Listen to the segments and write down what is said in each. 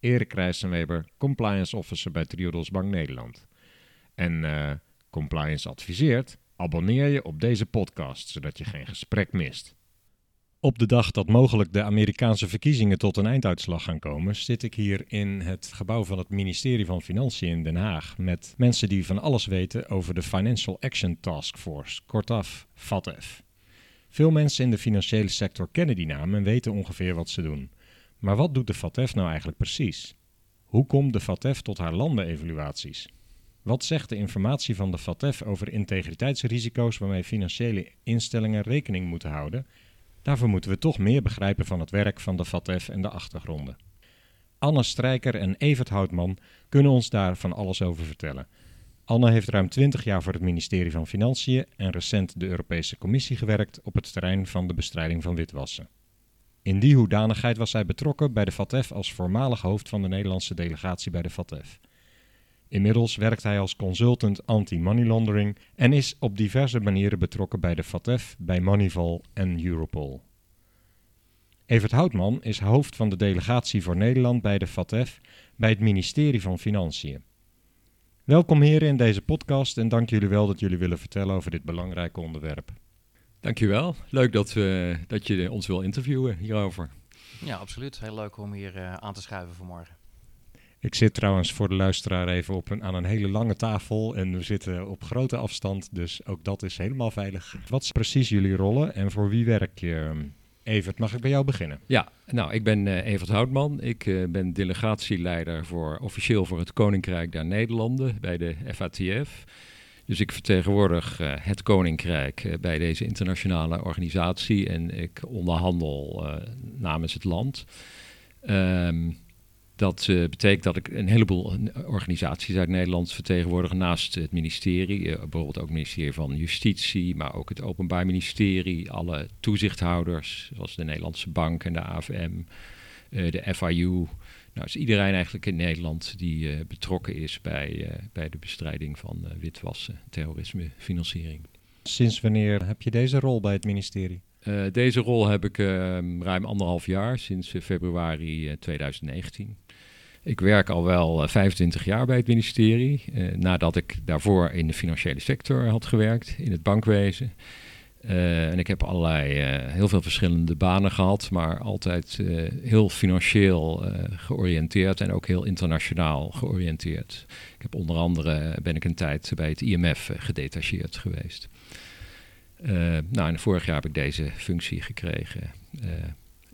Erik Rijssenweber, compliance officer bij Triodos Bank Nederland. En eh, compliance adviseert, abonneer je op deze podcast, zodat je geen gesprek mist. Op de dag dat mogelijk de Amerikaanse verkiezingen tot een einduitslag gaan komen, zit ik hier in het gebouw van het ministerie van Financiën in Den Haag met mensen die van alles weten over de Financial Action Task Force, kortaf FATF. Veel mensen in de financiële sector kennen die naam en weten ongeveer wat ze doen. Maar wat doet de FATF nou eigenlijk precies? Hoe komt de FATF tot haar landenevaluaties? Wat zegt de informatie van de FATF over integriteitsrisico's waarmee financiële instellingen rekening moeten houden? Daarvoor moeten we toch meer begrijpen van het werk van de FATF en de achtergronden. Anne Strijker en Evert Houtman kunnen ons daar van alles over vertellen. Anne heeft ruim 20 jaar voor het ministerie van Financiën en recent de Europese Commissie gewerkt op het terrein van de bestrijding van witwassen. In die hoedanigheid was zij betrokken bij de FATF als voormalig hoofd van de Nederlandse delegatie bij de FATF. Inmiddels werkt hij als consultant anti-money laundering en is op diverse manieren betrokken bij de FATF, bij Moneyval en Europol. Evert Houtman is hoofd van de delegatie voor Nederland bij de FATF bij het ministerie van Financiën. Welkom heren in deze podcast en dank jullie wel dat jullie willen vertellen over dit belangrijke onderwerp. Dankjewel. Leuk dat, we, dat je ons wil interviewen hierover. Ja, absoluut. Heel leuk om hier uh, aan te schuiven vanmorgen. Ik zit trouwens voor de luisteraar even op een, aan een hele lange tafel en we zitten op grote afstand, dus ook dat is helemaal veilig. Wat is precies jullie rollen en voor wie werk je? Evert, mag ik bij jou beginnen? Ja, nou, ik ben uh, Evert Houtman. Ik uh, ben delegatieleider voor officieel voor het Koninkrijk der Nederlanden bij de FATF. Dus ik vertegenwoordig uh, het Koninkrijk uh, bij deze internationale organisatie en ik onderhandel uh, namens het land. Um, dat betekent dat ik een heleboel organisaties uit Nederland vertegenwoordig naast het ministerie. bijvoorbeeld ook het ministerie van Justitie, maar ook het Openbaar Ministerie. Alle toezichthouders, zoals de Nederlandse Bank en de AFM, de FIU. Nou, is iedereen eigenlijk in Nederland die uh, betrokken is bij, uh, bij de bestrijding van uh, witwassen, terrorisme, financiering. Sinds wanneer heb je deze rol bij het ministerie? deze rol heb ik ruim anderhalf jaar, sinds februari 2019. Ik werk al wel 25 jaar bij het ministerie, nadat ik daarvoor in de financiële sector had gewerkt, in het bankwezen. Uh, en ik heb allerlei, uh, heel veel verschillende banen gehad, maar altijd uh, heel financieel georiënteerd en ook heel internationaal georiënteerd. Ik heb onder andere ben ik een tijd bij het IMF gedetacheerd geweest. nou, en vorig jaar heb ik deze functie gekregen.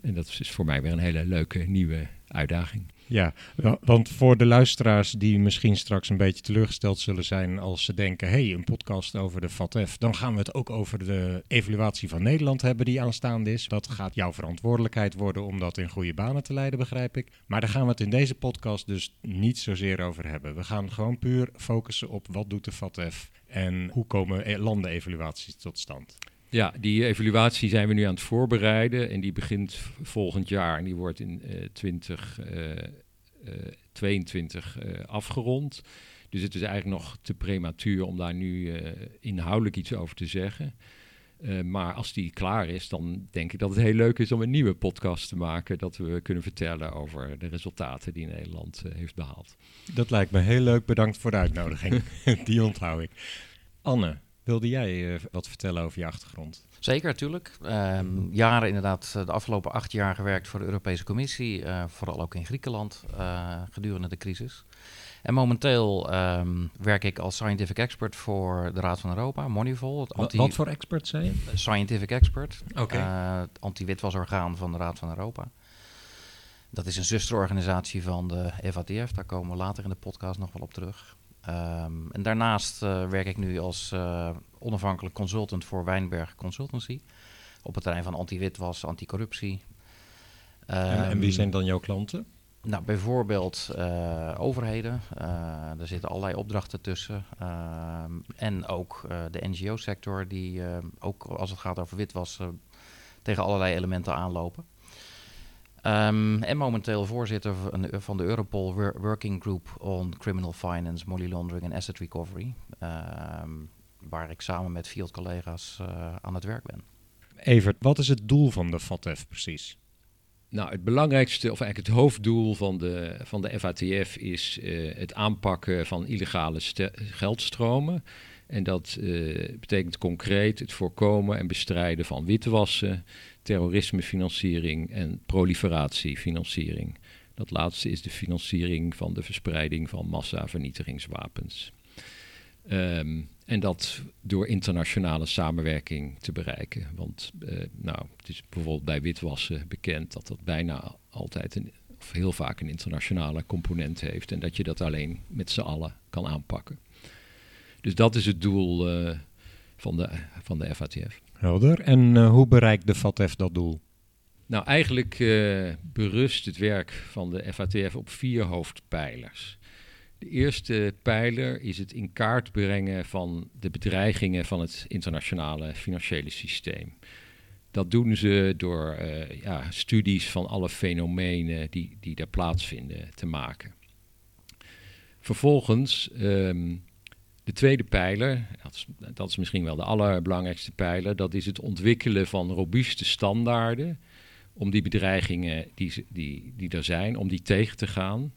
en dat is voor mij weer een hele leuke nieuwe uitdaging. Ja, want voor de luisteraars die misschien straks een beetje teleurgesteld zullen zijn als ze denken, hé, hey, een podcast over de FATF, dan gaan we het ook over de evaluatie van Nederland hebben die aanstaande is. Dat gaat jouw verantwoordelijkheid worden om dat in goede banen te leiden, begrijp ik. Maar daar gaan we het in deze podcast dus niet zozeer over hebben. We gaan gewoon puur focussen op wat doet de FATF en hoe komen e-, landenevaluaties tot stand. Ja, die evaluatie zijn we nu aan het voorbereiden en die begint volgend jaar en die wordt in uh, 2022 uh, uh, afgerond. Dus het is eigenlijk nog te prematuur om daar nu eh, inhoudelijk iets over te zeggen. Maar als die klaar is, dan denk ik dat het heel leuk is om een nieuwe podcast te maken. Dat we kunnen vertellen over de resultaten die Nederland heeft behaald. Dat lijkt me heel leuk. Bedankt voor de uitnodiging. die onthoud ik. Anne, Wilde jij uh, wat vertellen over je achtergrond? Zeker, natuurlijk. Um, jaren inderdaad, de afgelopen acht jaar gewerkt voor de Europese Commissie, uh, vooral ook in Griekenland uh, gedurende de crisis. En momenteel um, werk ik als scientific expert voor de Raad van Europa. Het anti wat voor expert zei je? Scientific expert. Oké. Okay. het anti-witwasorgaan van de Raad van Europa. Dat is een zusterorganisatie van de FATF, daar komen we later in de podcast nog wel op terug. Um, en daarnaast uh, werk ik nu als uh, onafhankelijk consultant voor Wijnberg Consultancy. Op het terrein van anti-witwas, anti-corruptie. Um, en, en, wie ehm, zijn dan jouw klanten? Nou, bijvoorbeeld uh, overheden. Uh, er zitten allerlei opdrachten tussen. Uh, en ook de NGO-sector, die ook als het gaat over witwassen tegen allerlei elementen aanlopen. Um, en momenteel voorzitter van de Europol Working Group on Criminal Finance, Money Laundering en Asset Recovery. Um, waar ik samen met vier collega's aan het werk ben. Evert, wat is het doel van de FATF precies? Nou, het belangrijkste, of eigenlijk het hoofddoel van de, van de FATF is uh, het aanpakken van illegale geldstromen. En dat uh, betekent concreet het voorkomen en bestrijden van witwassen, terrorismefinanciering en proliferatiefinanciering. Dat laatste is de financiering van de verspreiding van massavernietigingswapens. Um, en dat door internationale samenwerking te bereiken. Want uh, nou, het is bijvoorbeeld bij witwassen bekend dat dat bijna altijd een, of heel vaak een internationale component heeft. En dat je dat alleen met z'n allen kan aanpakken. Dus dat is het doel uh, van, de, van de FATF. Helder. En uh, hoe bereikt de FATF dat doel? Nou, eigenlijk berust het werk van de FATF op vier hoofdpijlers. De eerste pijler is het in kaart brengen van de bedreigingen van het internationale financiële systeem. Dat doen ze door uh, ja, studies van alle fenomenen die, die daar plaatsvinden te maken. Vervolgens, um, de tweede pijler, dat is, misschien wel de allerbelangrijkste pijler, dat is het ontwikkelen van robuuste standaarden om die bedreigingen die, die, die er zijn, om die tegen te gaan.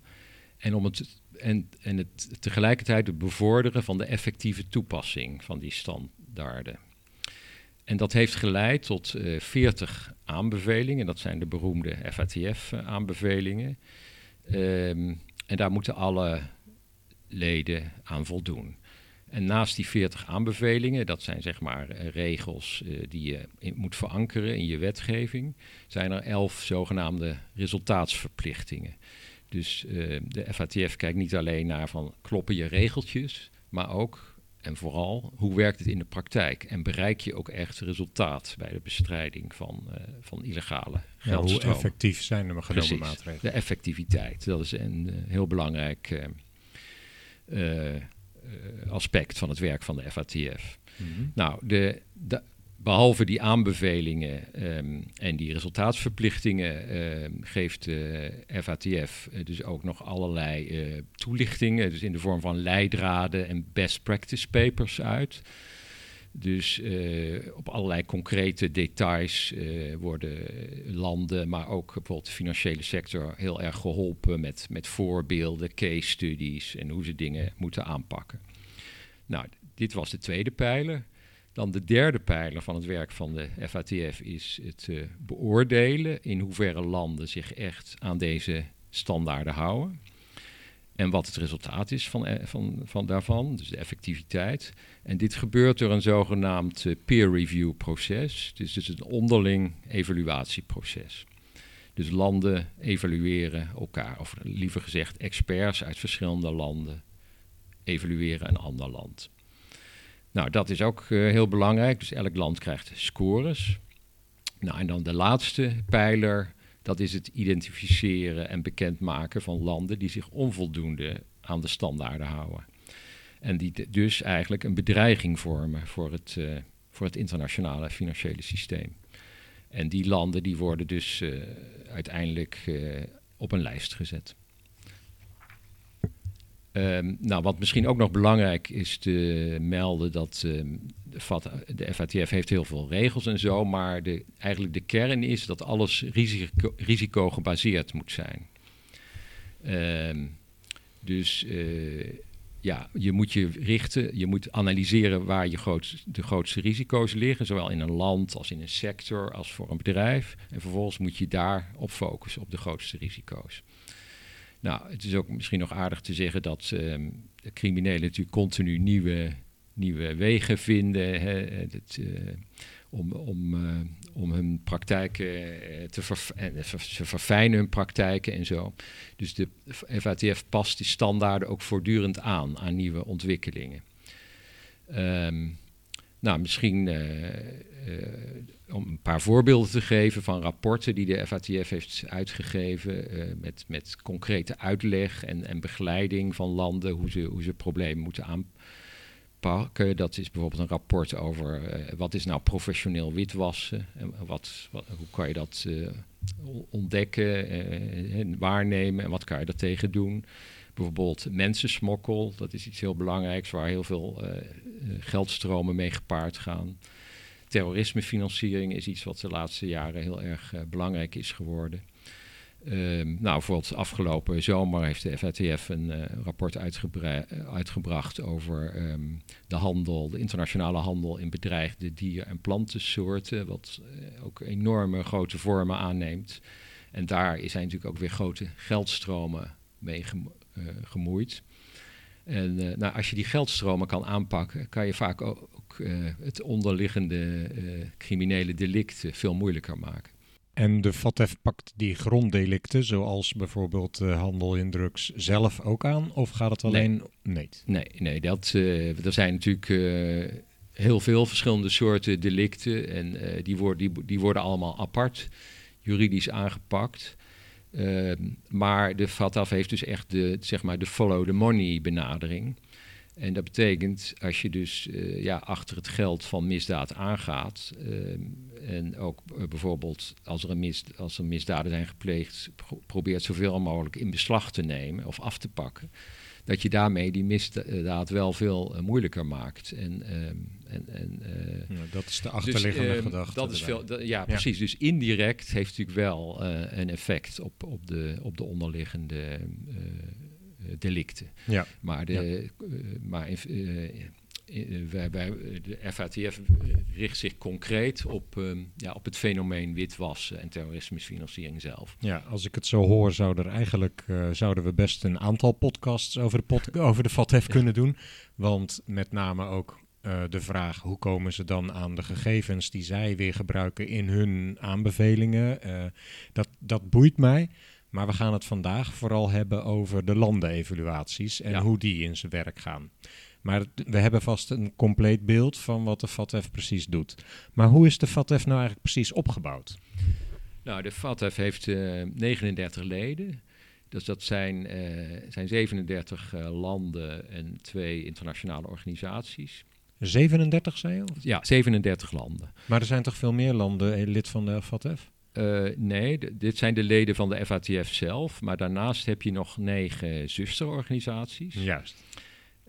En om het en, en het tegelijkertijd het bevorderen van de effectieve toepassing van die standaarden. En dat heeft geleid tot uh, eh, 40 aanbevelingen. Dat zijn de beroemde FATF-aanbevelingen. Ehm, en daar moeten alle leden aan voldoen. En naast die 40 aanbevelingen, dat zijn zeg maar uh, regels uh, die je in, moet verankeren in je wetgeving, zijn er 11 zogenaamde resultaatsverplichtingen. Dus uh, de FATF kijkt niet alleen naar van kloppen je regeltjes, maar ook en vooral hoe werkt het in de praktijk en bereik je ook echt resultaat bij de bestrijding van, uh, van illegale ja, Hoe effectief zijn de genomen Precies, maatregelen? De effectiviteit, dat is een uh, heel belangrijk aspect van het werk van de FATF. Mm -hmm. Nou, de, de, behalve die aanbevelingen um, en die resultaatsverplichtingen um, geeft de uh, FATF uh, dus ook nog allerlei uh, toelichtingen, dus in de vorm van leidraden en best practice papers uit. Dus op allerlei concrete details worden landen, maar ook bijvoorbeeld de financiële sector heel erg geholpen met, met voorbeelden, case studies en hoe ze dingen moeten aanpakken. Nou, dit was de tweede pijler. Dan de derde pijler van het werk van de FATF is het uh, beoordelen in hoeverre landen zich echt aan deze standaarden houden. En wat het resultaat is van, eh, van, van daarvan, dus de effectiviteit. En dit gebeurt door een zogenaamd uh, peer review proces. Dus het is een onderling evaluatieproces. Dus landen evalueren elkaar, of liever gezegd experts uit verschillende landen evalueren een ander land. Nou, dat is ook uh, heel belangrijk. Dus elk land krijgt scores. Nou, en dan de laatste pijler, dat is het identificeren en bekendmaken van landen die zich onvoldoende aan de standaarden houden. En die dus eigenlijk een bedreiging vormen voor het, uh, voor het internationale financiële systeem. En die landen die worden dus uh, uiteindelijk op een lijst gezet. Um, nou, wat misschien ook nog belangrijk is te melden, dat um, de, FAT, de, FATF heeft heel veel regels en zo, maar de, eigenlijk de kern is dat alles risico, gebaseerd moet zijn. Um, dus uh, ja, je moet je richten, je moet analyseren waar je de grootste risico's liggen, zowel in een land als in een sector als voor een bedrijf. En vervolgens moet je daar op focussen, op de grootste risico's. Nou, het is ook misschien nog aardig te zeggen dat um, de criminelen natuurlijk continu nieuwe, nieuwe wegen vinden. Hè, het, uh, om, om, uh, om hun praktijken te verfijnen, ze verfijnen hun praktijken en zo. Dus de FATF past die standaarden ook voortdurend aan, aan nieuwe ontwikkelingen. Um, nou, misschien om een paar voorbeelden te geven van rapporten die de FATF heeft uitgegeven met, met concrete uitleg en, en begeleiding van landen, hoe ze, hoe ze problemen moeten aanpakken. Dat is bijvoorbeeld een rapport over wat is nou professioneel witwassen en wat, wat hoe kan je dat ontdekken en waarnemen en wat kan je daartegen doen. Bijvoorbeeld mensensmokkel, dat is iets heel belangrijks waar heel veel geldstromen mee gepaard gaan. Terrorismefinanciering is iets wat de laatste jaren heel erg uh, belangrijk is geworden. Um, nou, bijvoorbeeld afgelopen zomer heeft de FATF een uh, rapport uitgebracht over um, de handel, de internationale handel in bedreigde dier- en plantensoorten, wat ook enorme grote vormen aanneemt. En daar zijn natuurlijk ook weer grote geldstromen mee gemoeid. En uh, nou, als je die geldstromen kan aanpakken, kan je vaak ook uh, het onderliggende criminele delict veel moeilijker maken. En de FATF pakt die gronddelicten, zoals bijvoorbeeld handel in drugs, zelf ook aan? Of gaat het alleen... Nee, nee, nee dat, er zijn natuurlijk heel veel verschillende soorten delicten. En die, worden, die, die worden allemaal apart juridisch aangepakt. Uh, maar de FATF heeft dus echt de, zeg maar, de follow the money benadering. En dat betekent, als je dus uh, ja, achter het geld van misdaad aangaat, uh, en ook uh, bijvoorbeeld als er, een mis, als er misdaden zijn gepleegd, pro probeert zoveel mogelijk in beslag te nemen of af te pakken, dat je daarmee die misdaad wel veel uh, moeilijker maakt. En, uh, en, en, uh, ja, dat is de achterliggende dus, gedachte. Dat is veel, ja, precies. Dus indirect heeft natuurlijk wel een effect op, op, de, op de onderliggende delicten. Ja. Maar, de, ja. maar wij, wij, de FATF richt zich concreet op, um, ja, op het fenomeen witwassen en terrorismefinanciering zelf. Ja, als ik het zo hoor, zou er eigenlijk, uh, zouden we best een aantal podcasts over de, pod over de FATF kunnen doen. Want met name ook uh, de vraag hoe komen ze dan aan de gegevens die zij weer gebruiken in hun aanbevelingen. Uh, dat, dat boeit mij. Maar we gaan het vandaag vooral hebben over de landenevaluaties en ja. hoe die in zijn werk gaan. Maar we hebben vast een compleet beeld van wat de FATF precies doet. Maar hoe is de FATF nou eigenlijk precies opgebouwd? Nou, de FATF heeft uh, 39 leden. Dus dat zijn, uh, zijn 37 uh, landen en twee internationale organisaties. 37 zei je? Ja, 37 landen. Maar er zijn toch veel meer landen eh, lid van de FATF? Uh, nee, dit zijn de leden van de FATF zelf. Maar daarnaast heb je nog negen zusterorganisaties. Juist.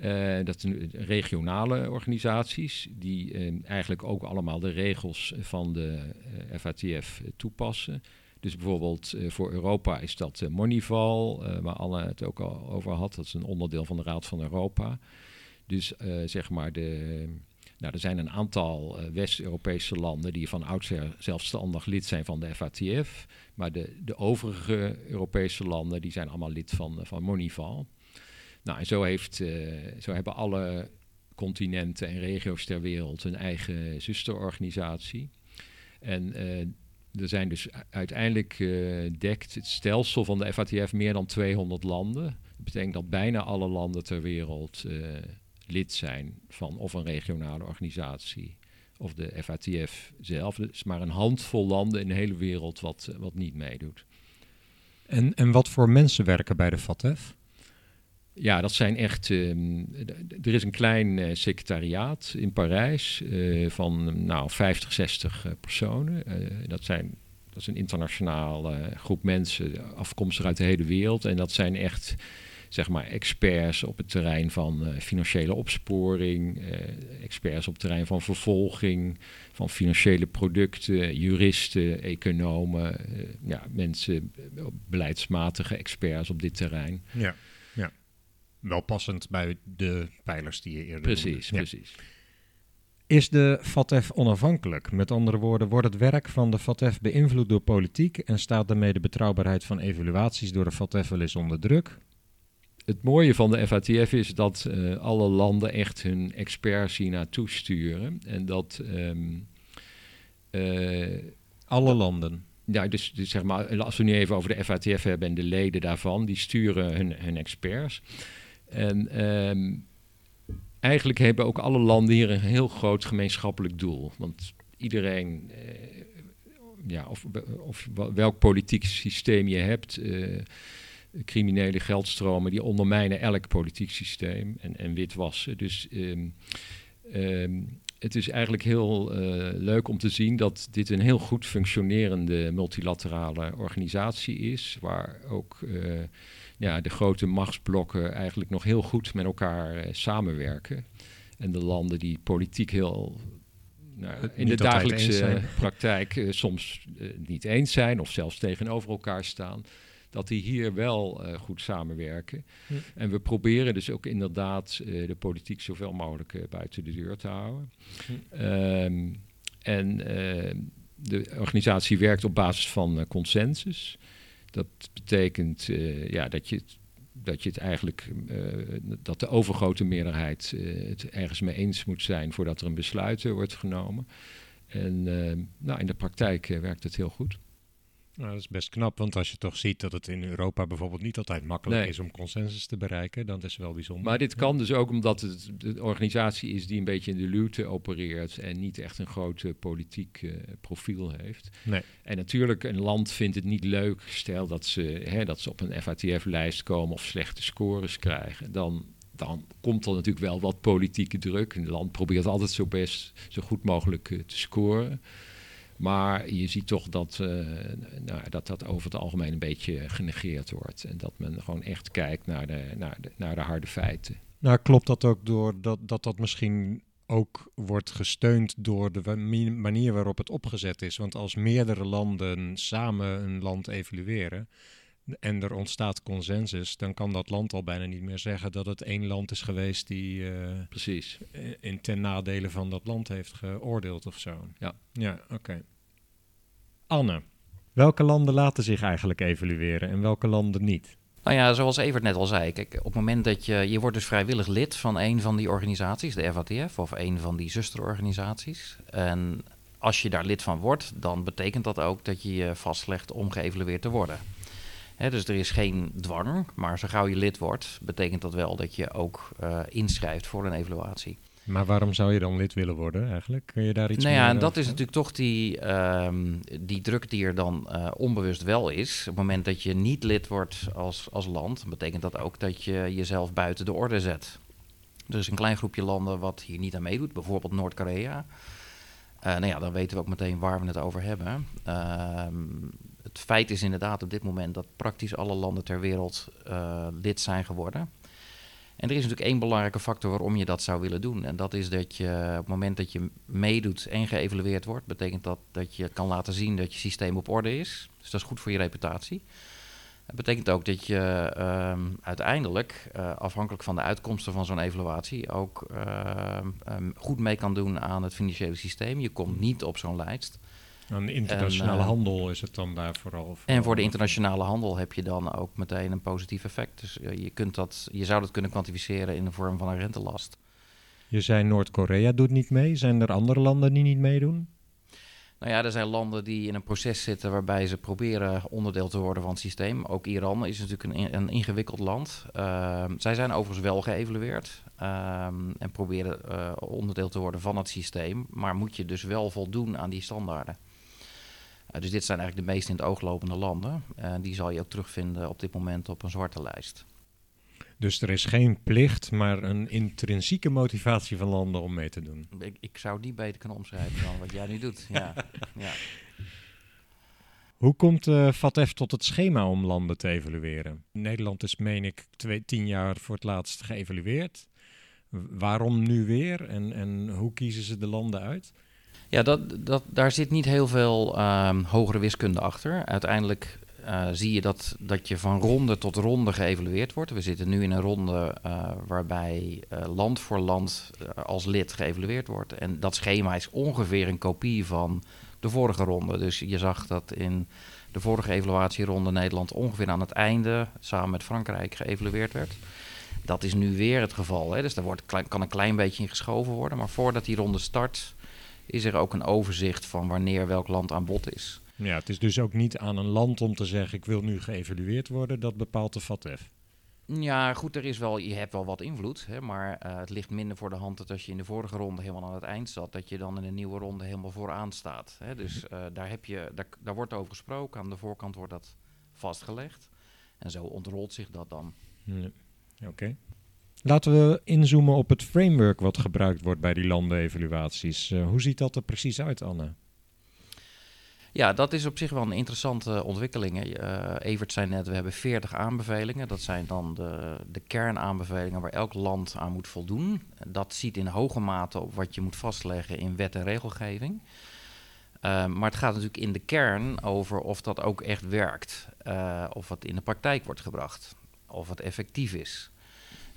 Uh, dat zijn regionale organisaties die uh, eigenlijk ook allemaal de regels van de FATF toepassen. Dus bijvoorbeeld voor Europa is dat Moneyval, waar Anne het ook al over had. Dat is een onderdeel van de Raad van Europa. Dus zeg maar de... Nou, er zijn een aantal West-Europese landen die van oudsher zelfstandig lid zijn van de FATF. Maar de, de overige Europese landen die zijn allemaal lid van, van Moneyval. Nou, en zo, uh, zo hebben alle continenten en regio's ter wereld een eigen zusterorganisatie. En uh, er zijn dus uiteindelijk uh, dekt het stelsel van de FATF meer dan 200 landen. Dat betekent dat bijna alle landen ter wereld lid zijn van of een regionale organisatie of de FATF zelf. Is maar een handvol landen in de hele wereld wat, wat niet meedoet. En, en wat voor mensen werken bij de FATF? Ja, dat zijn echt. Um, er is een klein uh, secretariaat in Parijs uh, van nou, 50, 60 uh, personen. dat, zijn, dat is een internationale groep mensen afkomstig uit de hele wereld. En dat zijn echt zeg maar, experts op het terrein van financiële opsporing, experts op het terrein van vervolging, van financiële producten, juristen, economen, ja, mensen, beleidsmatige experts op dit terrein. Ja wel passend bij de pijlers die je eerder Precies, ja. precies. Is de FATF onafhankelijk? Met andere woorden, wordt het werk van de FATF beïnvloed door politiek en staat daarmee de betrouwbaarheid van evaluaties door de FATF wel eens onder druk? Het mooie van de FATF is dat uh, alle landen echt hun experts hier naartoe sturen. En dat. Um, uh, alle landen? Ja, dus, dus, zeg maar, als we nu even over de FATF hebben en de leden daarvan, die sturen hun, hun experts. En um, eigenlijk hebben ook alle landen hier een heel groot gemeenschappelijk doel. Want iedereen, eh, ja, of, welk politiek systeem je hebt, eh, criminele geldstromen, die ondermijnen elk politiek systeem en, en witwassen. Dus ehm, ehm, het is eigenlijk heel eh, leuk om te zien dat dit een heel goed functionerende multilaterale organisatie is, waar ook ja, de grote machtsblokken eigenlijk nog heel goed met elkaar uh, samenwerken. En de landen die politiek heel nou, in de dagelijkse praktijk soms niet eens zijn of zelfs tegenover elkaar staan dat die hier wel uh, goed samenwerken. Hm. En we proberen dus ook inderdaad de politiek zoveel mogelijk buiten de deur te houden. Hm. Um, en ehm, de organisatie werkt op basis van consensus. Dat betekent ja, dat je dat je het eigenlijk dat de overgrote meerderheid het ergens mee eens moet zijn voordat er een besluit wordt genomen. En nou, in de praktijk werkt het heel goed. Nou, dat is best knap, want als je toch ziet dat het in Europa bijvoorbeeld niet altijd makkelijk is om consensus te bereiken, dan is het wel bijzonder. Maar dit kan dus ook omdat het de organisatie is die een beetje in de luwte opereert en niet echt een groot politiek uh, profiel heeft. Nee. En natuurlijk, een land vindt het niet leuk, stel dat ze, hè, dat ze op een FATF-lijst komen of slechte scores krijgen, dan dan komt er natuurlijk wel wat politieke druk. Een land probeert altijd zo best zo goed mogelijk uh, te scoren. Maar je ziet toch dat, uh, nou, dat dat over het algemeen een beetje genegeerd wordt. En dat men gewoon echt kijkt naar de, naar de, naar de harde feiten. Nou, klopt dat ook door dat dat, dat misschien ook wordt gesteund door de manier waarop het opgezet is. Want als meerdere landen samen een land evalueren en er ontstaat consensus, dan kan dat land al bijna niet meer zeggen dat het één land is geweest die uh, Precies. in ten nadele van dat land heeft geoordeeld of zo. Ja, ja oké. Anne, welke landen laten zich eigenlijk evalueren en welke landen niet? Nou ja, zoals Evert net al zei, kijk, op het moment dat je, je wordt dus vrijwillig lid van een van die organisaties, de FATF of een van die zusterorganisaties. En als je daar lid van wordt, dan betekent dat ook dat je je vastlegt om geëvalueerd te worden. Dus er is geen dwang, maar zo gauw je lid wordt, betekent dat wel dat je ook uh, inschrijft voor een evaluatie. Maar waarom zou je dan lid willen worden eigenlijk? Kun je daar iets nou ja, en dat is natuurlijk toch die, um, die druk die er dan uh, onbewust wel is. Op het moment dat je niet lid wordt als, als land, betekent dat ook dat je jezelf buiten de orde zet. Er is een klein groepje landen wat hier niet aan meedoet, bijvoorbeeld Noord-Korea. Uh, nou ja, dan weten we ook meteen waar we het over hebben. Uh, het feit is inderdaad op dit moment dat praktisch alle landen ter wereld uh, lid zijn geworden. En er is natuurlijk één belangrijke factor waarom je dat zou willen doen. En dat is dat je op het moment dat je meedoet en geëvalueerd wordt, betekent dat dat je kan laten zien dat je systeem op orde is. Dus dat is goed voor je reputatie. Het betekent ook dat je um, uiteindelijk, uh, afhankelijk van de uitkomsten van zo'n evaluatie, ook uh, um, goed mee kan doen aan het financiële systeem. Je komt niet op zo'n lijst. Aan internationale en, uh, handel is het dan daar vooral. vooral. En voor de internationale handel heb je dan ook meteen een positief effect. Dus uh, je, kunt dat, je zou dat kunnen kwantificeren in de vorm van een rentelast. Je zei Noord-Korea doet niet mee. Zijn er andere landen die niet meedoen? Nou ja, er zijn landen die in een proces zitten waarbij ze proberen onderdeel te worden van het systeem. Ook Iran is natuurlijk een, een ingewikkeld land. Uh, zij zijn overigens wel geëvalueerd um, en proberen uh, onderdeel te worden van het systeem. Maar moet je dus wel voldoen aan die standaarden. Uh, dus dit zijn eigenlijk de meest in het oog lopende landen. Uh, die zal je ook terugvinden op dit moment op een zwarte lijst. Dus er is geen plicht, maar een intrinsieke motivatie van landen om mee te doen. Ik, ik zou die beter kunnen omschrijven dan wat jij nu doet. Ja. ja. Hoe komt uh, FATF tot het schema om landen te evalueren? Nederland is, meen ik, twee, tien jaar voor het laatst geëvalueerd. Waarom nu weer en, en hoe kiezen ze de landen uit? Ja, dat, dat, daar zit niet heel veel um, hogere wiskunde achter. Uiteindelijk uh, zie je dat, dat je van ronde tot ronde geëvalueerd wordt. We zitten nu in een ronde uh, waarbij uh, land voor land als lid geëvalueerd wordt. En dat schema is ongeveer een kopie van de vorige ronde. Dus je zag dat in de vorige evaluatieronde Nederland ongeveer aan het einde samen met Frankrijk geëvalueerd werd. Dat is nu weer het geval. Hè? Dus daar wordt, kan een klein beetje in geschoven worden. Maar voordat die ronde start, is er ook een overzicht van wanneer welk land aan bod is. Ja, het is dus ook niet aan een land om te zeggen: ik wil nu geëvalueerd worden. Dat bepaalt de FATF. Ja, goed, er is wel, je hebt wel wat invloed. Hè, maar uh, het ligt minder voor de hand dat als je in de vorige ronde helemaal aan het eind zat, dat je dan in de nieuwe ronde helemaal vooraan staat. Hè. Dus uh, daar, heb je, daar, daar wordt over gesproken. Aan de voorkant wordt dat vastgelegd. En zo ontrolt zich dat dan. Ja. Oké. Laten we inzoomen op het framework wat gebruikt wordt bij die landenevaluaties. Uh, hoe ziet dat er precies uit, Anne? Ja, dat is op zich wel een interessante ontwikkeling. Uh, Evert zei net, we hebben 40 aanbevelingen. Dat zijn dan de, de kernaanbevelingen waar elk land aan moet voldoen. Dat ziet in hoge mate op wat je moet vastleggen in wet en regelgeving. Uh, maar het gaat natuurlijk in de kern over of dat ook echt werkt. Of het in de praktijk wordt gebracht. Of het effectief is.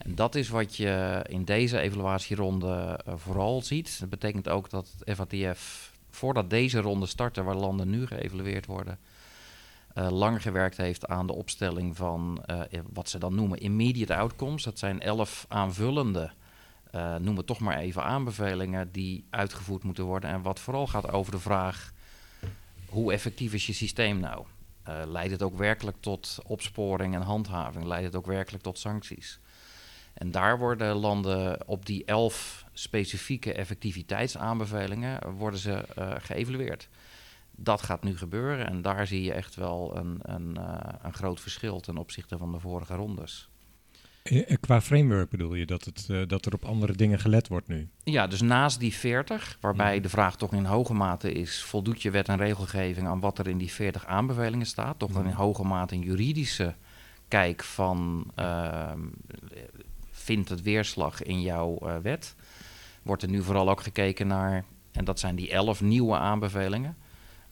En dat is wat je in deze evaluatieronde vooral ziet. Dat betekent ook dat het FATF voordat deze ronde startte, waar landen nu geëvalueerd worden, uh, lang gewerkt heeft aan de opstelling van uh, wat ze dan noemen immediate outcomes. Dat zijn elf aanvullende, noem het toch maar even, aanbevelingen die uitgevoerd moeten worden. En wat vooral gaat over de vraag, hoe effectief is je systeem nou? leidt het ook werkelijk tot opsporing en handhaving? Leidt het ook werkelijk tot sancties? En daar worden landen op die elf specifieke effectiviteitsaanbevelingen worden ze uh, geëvalueerd. Dat gaat nu gebeuren en daar zie je echt wel een, een, uh, een groot verschil ten opzichte van de vorige rondes. Eh, qua framework bedoel je dat, het, uh, dat er op andere dingen gelet wordt nu? Ja, dus naast die 40, waarbij de vraag toch in hoge mate is: voldoet je wet en regelgeving aan wat er in die 40 aanbevelingen staat? Toch dan in hoge mate een juridische kijk van uh, vindt het weerslag in jouw uh, wet? Wordt er nu vooral ook gekeken naar, en dat zijn die elf nieuwe aanbevelingen.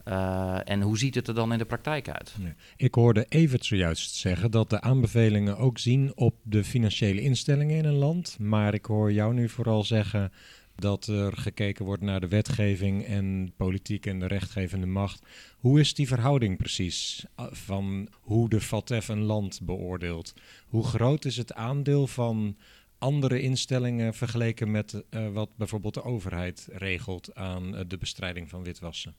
Uh, en hoe ziet het er dan in de praktijk uit? Ik hoorde Evert zojuist zeggen dat de aanbevelingen ook zien op de financiële instellingen in een land. Maar ik hoor jou nu vooral zeggen dat er gekeken wordt naar de wetgeving en politiek en de rechtgevende macht. Hoe is die verhouding precies van hoe de FATF een land beoordeelt? Hoe groot is het aandeel van andere instellingen vergeleken met uh, wat bijvoorbeeld de overheid regelt aan uh, de bestrijding van witwassen?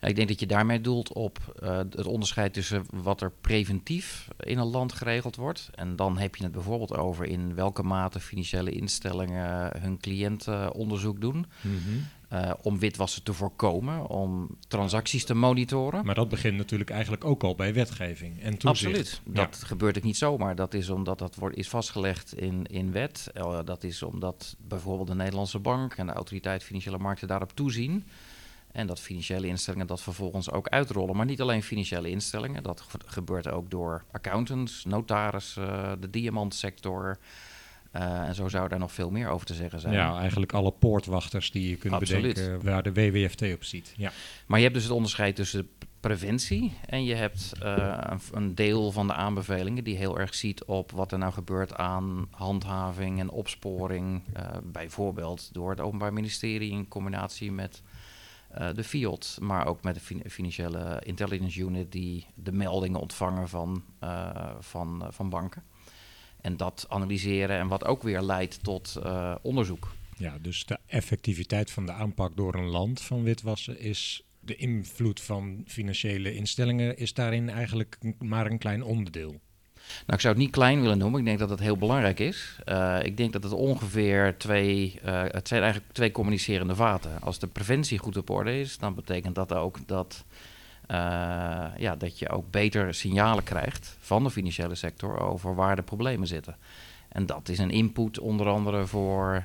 Nou, ik denk dat je daarmee doelt op uh, het onderscheid tussen wat er preventief in een land geregeld wordt. En dan heb je het bijvoorbeeld over in welke mate financiële instellingen hun cliëntenonderzoek doen. Mm -hmm. uh, om witwassen te voorkomen, om transacties te monitoren. Maar dat begint natuurlijk eigenlijk ook al bij wetgeving en toezicht. Absoluut. Dat ja. gebeurt ook niet zomaar. Dat is omdat dat wordt, is vastgelegd in, in wet. Uh, dat is omdat bijvoorbeeld de Nederlandse Bank en de Autoriteit Financiële Markten daarop toezien. En dat financiële instellingen dat vervolgens ook uitrollen. Maar niet alleen financiële instellingen. Dat gebeurt ook door accountants, notarissen, uh, de diamantsector. Uh, en zo zou daar nog veel meer over te zeggen zijn. Ja, eigenlijk alle poortwachters die je kunt Absoluut. bedenken waar de WWFT op ziet. Ja. Maar je hebt dus het onderscheid tussen preventie en je hebt uh, een, een, deel van de aanbevelingen die heel erg ziet op wat er nou gebeurt aan handhaving en opsporing. Uh, bijvoorbeeld door het Openbaar Ministerie in combinatie met uh, de FIOD, maar ook met de fin financiële intelligence unit die de meldingen ontvangen van, uh, van, uh, van banken. En dat analyseren en wat ook weer leidt tot onderzoek. Ja, dus de effectiviteit van de aanpak door een land van witwassen is de invloed van financiële instellingen is daarin eigenlijk maar een klein onderdeel. Nou, ik zou het niet klein willen noemen. Ik denk dat het heel belangrijk is. Uh, ik denk dat het ongeveer twee, uh, het zijn eigenlijk twee communicerende vaten. Als de preventie goed op orde is, dan betekent dat ook dat, uh, ja, dat je ook beter signalen krijgt van de financiële sector over waar de problemen zitten. En dat is een input onder andere voor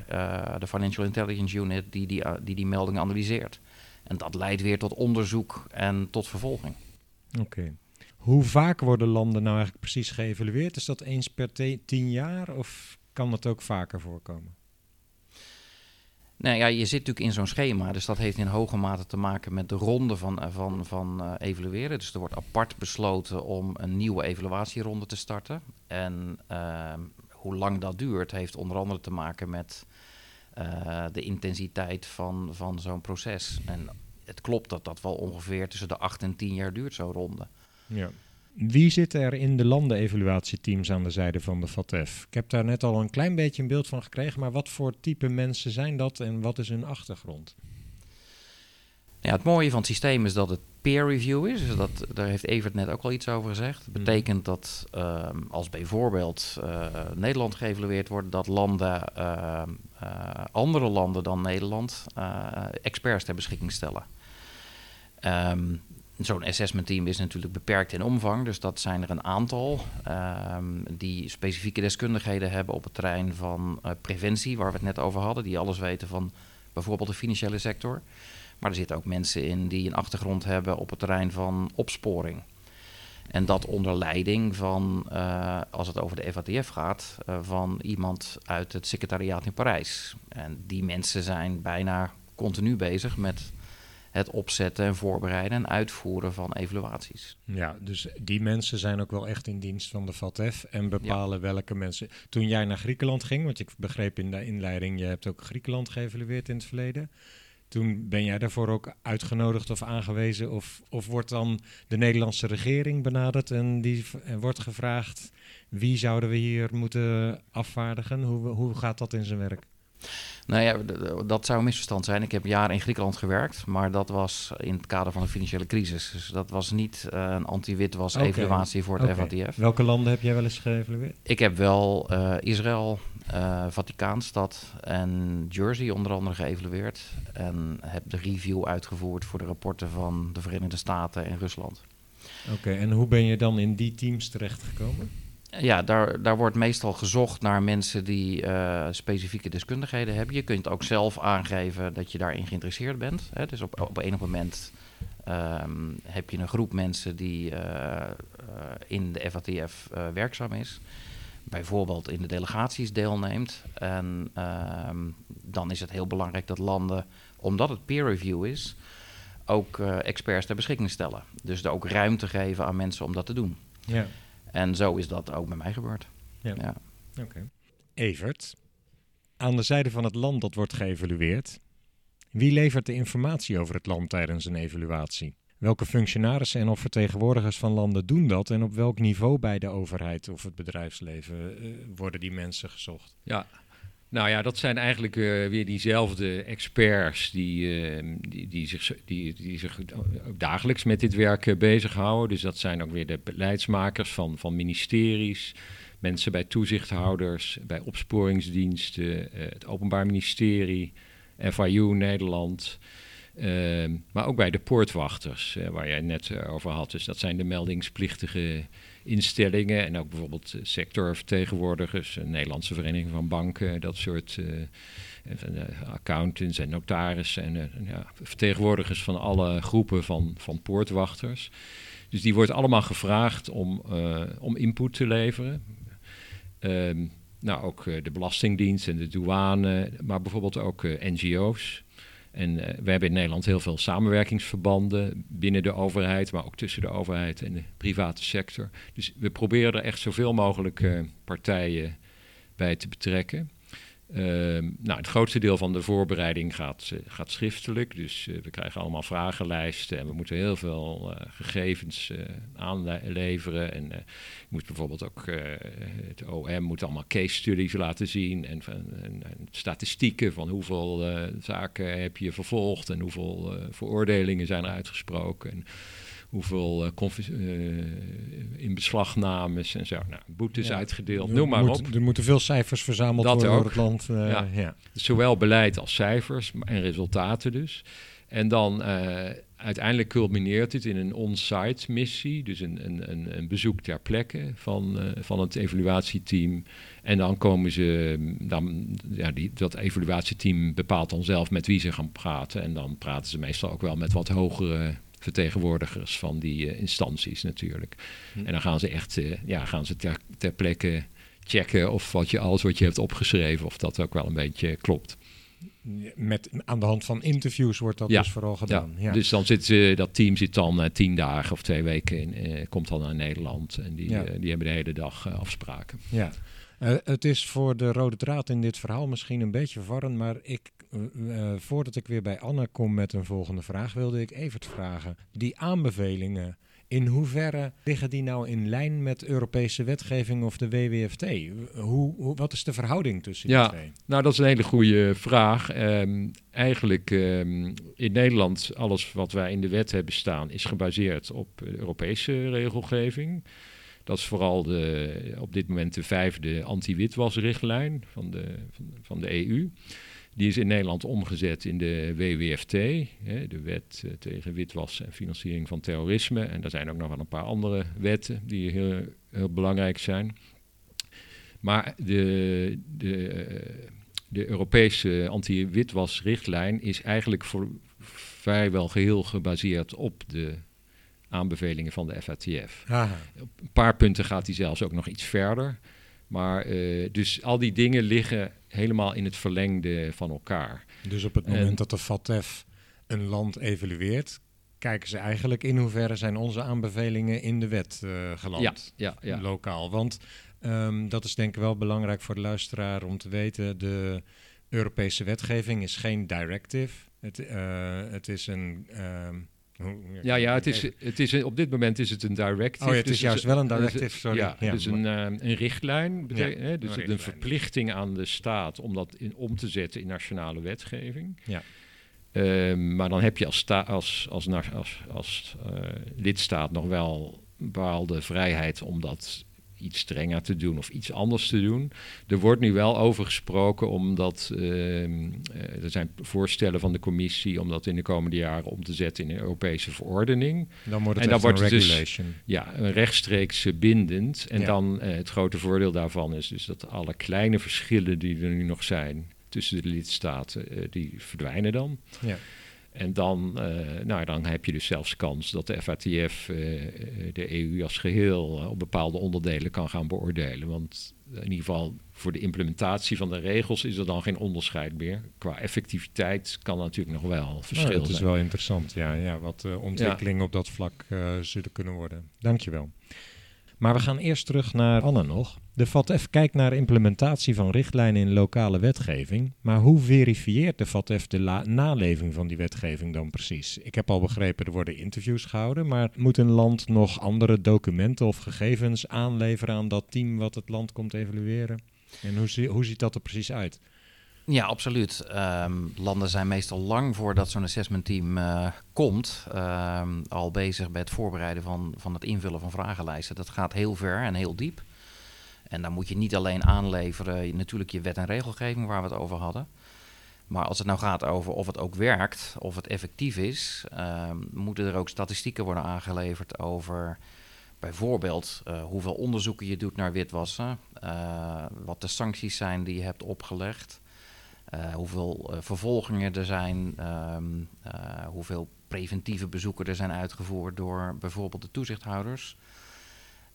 de Financial Intelligence Unit die die, die die meldingen analyseert. En dat leidt weer tot onderzoek en tot vervolging. Oké. Hoe vaak worden landen nou eigenlijk precies geëvalueerd? Is dat eens per tien jaar of kan dat ook vaker voorkomen? Nou ja, je zit natuurlijk in zo'n schema, dus dat heeft in hoge mate te maken met de ronde van, van, van uh, evalueren. Dus er wordt apart besloten om een nieuwe evaluatieronde te starten. En uh, hoe lang dat duurt, heeft onder andere te maken met de intensiteit van, van zo'n proces. En het klopt dat dat wel ongeveer tussen de acht en tien jaar duurt, zo'n ronde. Ja. Wie zit er in de landenevaluatieteams aan de zijde van de FATF? Ik heb daar net al een klein beetje een beeld van gekregen, maar wat voor type mensen zijn dat en wat is hun achtergrond? Ja, het mooie van het systeem is dat het peer review is. Dus dat, daar heeft Evert net ook al iets over gezegd. Dat betekent dat ehm, als bijvoorbeeld uh, Nederland geëvalueerd wordt, dat landen, uh, andere landen dan Nederland, experts ter beschikking stellen. Um, Zo'n assessment team is natuurlijk beperkt in omvang, dus dat zijn er een aantal um, die specifieke deskundigheden hebben op het terrein van preventie, waar we het net over hadden, die alles weten van bijvoorbeeld de financiële sector. Maar er zitten ook mensen in die een achtergrond hebben op het terrein van opsporing. En dat onder leiding van, uh, als het over de FATF gaat, uh, van iemand uit het secretariaat in Parijs. En die mensen zijn bijna continu bezig met het opzetten en voorbereiden en uitvoeren van evaluaties. Ja, dus die mensen zijn ook wel echt in dienst van de FATF en bepalen ja. welke mensen. Toen jij naar Griekenland ging, want ik begreep in de inleiding, je hebt ook Griekenland geëvalueerd in het verleden. Toen ben jij daarvoor ook uitgenodigd of aangewezen? Of, of wordt dan de Nederlandse regering benaderd en die en wordt gevraagd wie zouden we hier moeten afvaardigen? Hoe, hoe gaat dat in zijn werk? Nou ja, dat zou een misverstand zijn. Ik heb jaren in Griekenland gewerkt, maar dat was in het kader van de financiële crisis. Dus dat was niet uh, een anti-witwas-evaluatie voor het okay. FATF. Welke landen heb jij wel eens geëvalueerd? Ik heb wel uh, Israël, uh, Vaticaanstad en Jersey onder andere geëvalueerd. En heb de review uitgevoerd voor de rapporten van de Verenigde Staten en Rusland. Oké, okay, en hoe ben je dan in die teams terechtgekomen? Ja, daar, daar wordt meestal gezocht naar mensen die uh, specifieke deskundigheden hebben. Je kunt ook zelf aangeven dat je daarin geïnteresseerd bent. Hè. Dus op, op enig moment um, heb je een groep mensen die uh, uh, in de FATF werkzaam is. Bijvoorbeeld in de delegaties deelneemt. En um, dan is het heel belangrijk dat landen, omdat het peer review is, ook experts ter beschikking stellen. Dus er ook ruimte geven aan mensen om dat te doen. Ja. En zo is dat ook bij mij gebeurd. Ja. ja. Oké. Okay. Evert, aan de zijde van het land dat wordt geëvalueerd, wie levert de informatie over het land tijdens een evaluatie? Welke functionarissen en of vertegenwoordigers van landen doen dat en op welk niveau bij de overheid of het bedrijfsleven uh, worden die mensen gezocht? Ja, nou ja, dat zijn eigenlijk uh, weer diezelfde experts die, uh, die, die, zich, die, die zich dagelijks met dit werk uh, bezighouden. Dus dat zijn ook weer de beleidsmakers van, van ministeries, mensen bij toezichthouders, bij opsporingsdiensten, het Openbaar Ministerie, FIU Nederland. Ehm, maar ook bij de poortwachters, waar jij net over had. Dus dat zijn de meldingsplichtige instellingen en ook bijvoorbeeld sectorvertegenwoordigers, een Nederlandse Vereniging van Banken, dat soort uh, accountants en notarissen en ja, vertegenwoordigers van alle groepen van, van poortwachters. Dus die wordt allemaal gevraagd om, om input te leveren. Um, nou, ook de Belastingdienst en de douane, maar bijvoorbeeld ook NGO's. En uh, we hebben in Nederland heel veel samenwerkingsverbanden binnen de overheid, maar ook tussen de overheid en de private sector. Dus we proberen er echt zoveel mogelijk uh, partijen bij te betrekken. Uh, nou, het grootste deel van de voorbereiding gaat, uh, gaat schriftelijk. Dus uh, we krijgen allemaal vragenlijsten en we moeten heel veel gegevens aanleveren. En je moet bijvoorbeeld ook, het OM moet allemaal case studies laten zien en, en, en statistieken van hoeveel zaken heb je vervolgd en hoeveel veroordelingen zijn er uitgesproken. En, hoeveel uh, uh, inbeslagnames en zo. Nou, boetes ja. uitgedeeld, noem maar moet, op. Er moeten veel cijfers verzameld dat worden ook. door het land. Uh, ja. ja. Zowel beleid als cijfers en resultaten dus. En dan uiteindelijk culmineert het in een on-site missie, dus een, een, een, een, bezoek ter plekke van, van het evaluatieteam. En dan komen ze, dan, ja, die, dat evaluatieteam bepaalt dan zelf met wie ze gaan praten. En dan praten ze meestal ook wel met wat hogere vertegenwoordigers van die uh, instanties natuurlijk. Hm. En dan gaan ze echt uh, ja, gaan ze ter, ter, plekke checken of wat je, alles wat je hebt opgeschreven, of dat ook wel een beetje klopt. Met, aan de hand van interviews wordt dat ja, dus vooral gedaan. Ja. ja. Dus dan zit ze, dat team zit dan uh, tien dagen of twee weken in, komt dan naar Nederland en die, ja. die hebben de hele dag afspraken. Ja. Uh, het is voor de rode draad in dit verhaal misschien een beetje verwarrend, maar ik, uh, voordat ik weer bij Anne kom met een volgende vraag, wilde ik even vragen. Die aanbevelingen In hoeverre liggen die nou in lijn met Europese wetgeving of de WWFT? Hoe, hoe, wat is de verhouding tussen die Ja. twee? Nou, dat is een hele goede vraag. Ehm, eigenlijk ehm, in Nederland, alles wat wij in de wet hebben staan, is gebaseerd op eh, Europese regelgeving. Dat is vooral de, op dit moment de vijfde anti-witwasrichtlijn van de, van de EU. Die is in Nederland omgezet in de WWFT, hè, de wet eh, tegen witwassen en financiering van terrorisme. En er zijn ook nog wel een paar andere wetten die heel, heel belangrijk zijn. Maar de, de, eh, de Europese anti-witwasrichtlijn is eigenlijk voor vrijwel geheel gebaseerd op de aanbevelingen van de FATF. Op een paar punten gaat hij zelfs ook nog iets verder. Maar eh, dus al die dingen liggen helemaal in het verlengde van elkaar. Dus op het En- moment dat de FATF een land evalueert, kijken ze eigenlijk in hoeverre zijn onze aanbevelingen in de wet eh, geland. Ja, ja, ja. lokaal. Want ehm, dat is denk ik wel belangrijk voor de luisteraar om te weten. De Europese wetgeving is geen directive. Het, eh, het is een... ehm, Ja, ja het, is, het is, op dit moment is het een directive. Oh ja, het dus is juist wel een directive, dus- sorry. Ja, Ja, dus een, een richtlijn. betekent- Ja, hè, dus een het een richtlijn. verplichting aan de staat om dat in, om te zetten in nationale wetgeving. Ja. Ehm, maar dan heb je als, sta, als, als, als, als eh, lidstaat nog wel bepaalde vrijheid om dat iets strenger te doen of iets anders te doen. Er wordt nu wel over gesproken omdat ehm, eh, er zijn voorstellen van de commissie om dat in de komende jaren om te zetten in een Europese verordening. Dan wordt het En dan echt een wordt het dus- regulation. Ja, een rechtstreeks bindend. En Ja. dan eh, het grote voordeel daarvan is dus dat alle kleine verschillen die er nu nog zijn tussen de lidstaten, eh, die verdwijnen dan. Ja. En dan, eh, nou, dan heb je dus zelfs kans dat de FATF eh, eh, de EU als geheel eh, op bepaalde onderdelen kan gaan beoordelen. Want in ieder geval voor de implementatie van de regels is er dan geen onderscheid meer. Qua effectiviteit kan natuurlijk nog wel verschil Oh, dat is wel interessant, ja, ja wat ontwikkelingen op dat vlak zullen kunnen worden. Dankjewel. Maar we gaan eerst terug naar Anne nog. De FATF kijkt naar implementatie van richtlijnen in lokale wetgeving. Maar hoe verifieert de FATF de naleving van die wetgeving dan precies? Ik heb al begrepen, er worden interviews gehouden. Maar moet een land nog andere documenten of gegevens aanleveren aan dat team wat het land komt evalueren? En hoe, hoe ziet dat er precies uit? Ja, absoluut. Ehm, landen zijn meestal lang voordat zo'n assessment team eh, komt, ehm, al bezig bij het voorbereiden van, van het invullen van vragenlijsten. Dat gaat heel ver en heel diep. En dan moet je niet alleen aanleveren, natuurlijk je wet en regelgeving waar we het over hadden. Maar als het nou gaat over of het ook werkt, of het effectief is, ehm, moeten er ook statistieken worden aangeleverd over bijvoorbeeld eh, hoeveel onderzoeken je doet naar witwassen, eh, wat de sancties zijn die je hebt opgelegd. Eh, hoeveel eh, vervolgingen er zijn, ehm, eh, hoeveel preventieve bezoeken er zijn uitgevoerd door bijvoorbeeld de toezichthouders.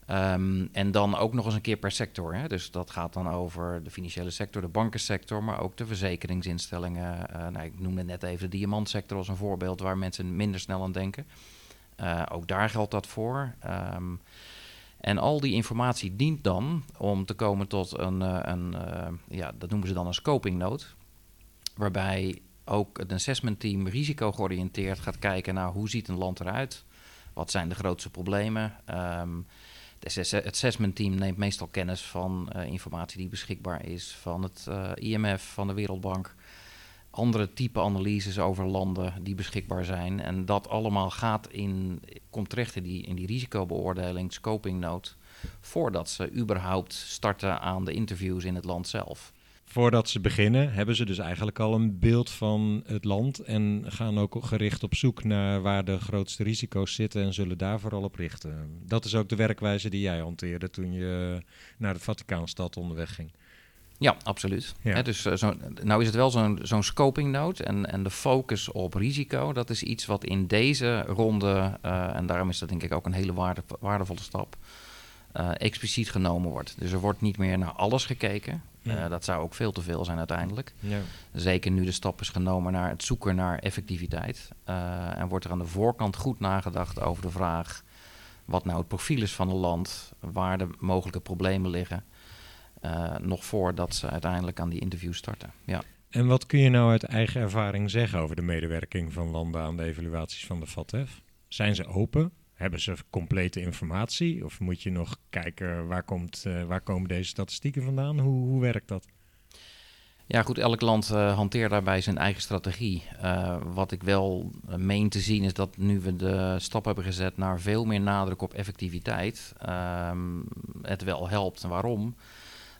Ehm, en dan ook nog eens een keer per sector. Hè? Dus dat gaat dan over de financiële sector, de bankensector, maar ook de verzekeringsinstellingen. Nou, ik noemde net even de diamantsector als een voorbeeld waar mensen minder snel aan denken. Ook daar geldt dat voor. Ehm, en al die informatie dient dan om te komen tot een, een eh, ja, dat noemen ze dan een scoping note. Waarbij ook het assessment team risico georiënteerd gaat kijken naar hoe ziet een land eruit. Wat zijn de grootste problemen? Ehm, het assessment team neemt meestal kennis van eh, informatie die beschikbaar is van het eh, IMF, van de Wereldbank. Andere type analyses over landen die beschikbaar zijn. En dat allemaal gaat in, komt terecht in die, in die risicobeoordeling, scoping note. Voordat ze überhaupt starten aan de interviews in het land zelf. Voordat ze beginnen, hebben ze dus eigenlijk al een beeld van het land en gaan ook gericht op zoek naar waar de grootste risico's zitten en zullen daar vooral op richten. Dat is ook de werkwijze die jij hanteerde toen je naar de Vaticaanstad onderweg ging. Ja, absoluut. Ja. Dus eh, zo, nou is het wel zo'n zo'n scoping note en, en de focus op risico, dat is iets wat in deze ronde, eh, en daarom is dat denk ik ook een hele waarde, waardevolle stap, eh, expliciet genomen wordt. Dus er wordt niet meer naar alles gekeken. Ja. Eh, dat zou ook veel te veel zijn uiteindelijk. Ja. Zeker nu de stap is genomen naar het zoeken naar effectiviteit. Eh, en wordt er aan de voorkant goed nagedacht over de vraag wat nou het profiel is van een land, waar de mogelijke problemen liggen. eh, nog voordat ze uiteindelijk aan die interview starten. Ja. En wat kun je nou uit eigen ervaring zeggen over de medewerking van landen aan de evaluaties van de FATF? Zijn ze open? Hebben ze complete informatie? Of moet je nog kijken waar, komt, uh, waar komen deze statistieken vandaan? Hoe, hoe werkt dat? Ja, goed, elk land uh, hanteert daarbij zijn eigen strategie. Uh, wat ik wel meen te zien is dat nu we de stap hebben gezet naar veel meer nadruk op effectiviteit, um, het wel helpt. En waarom?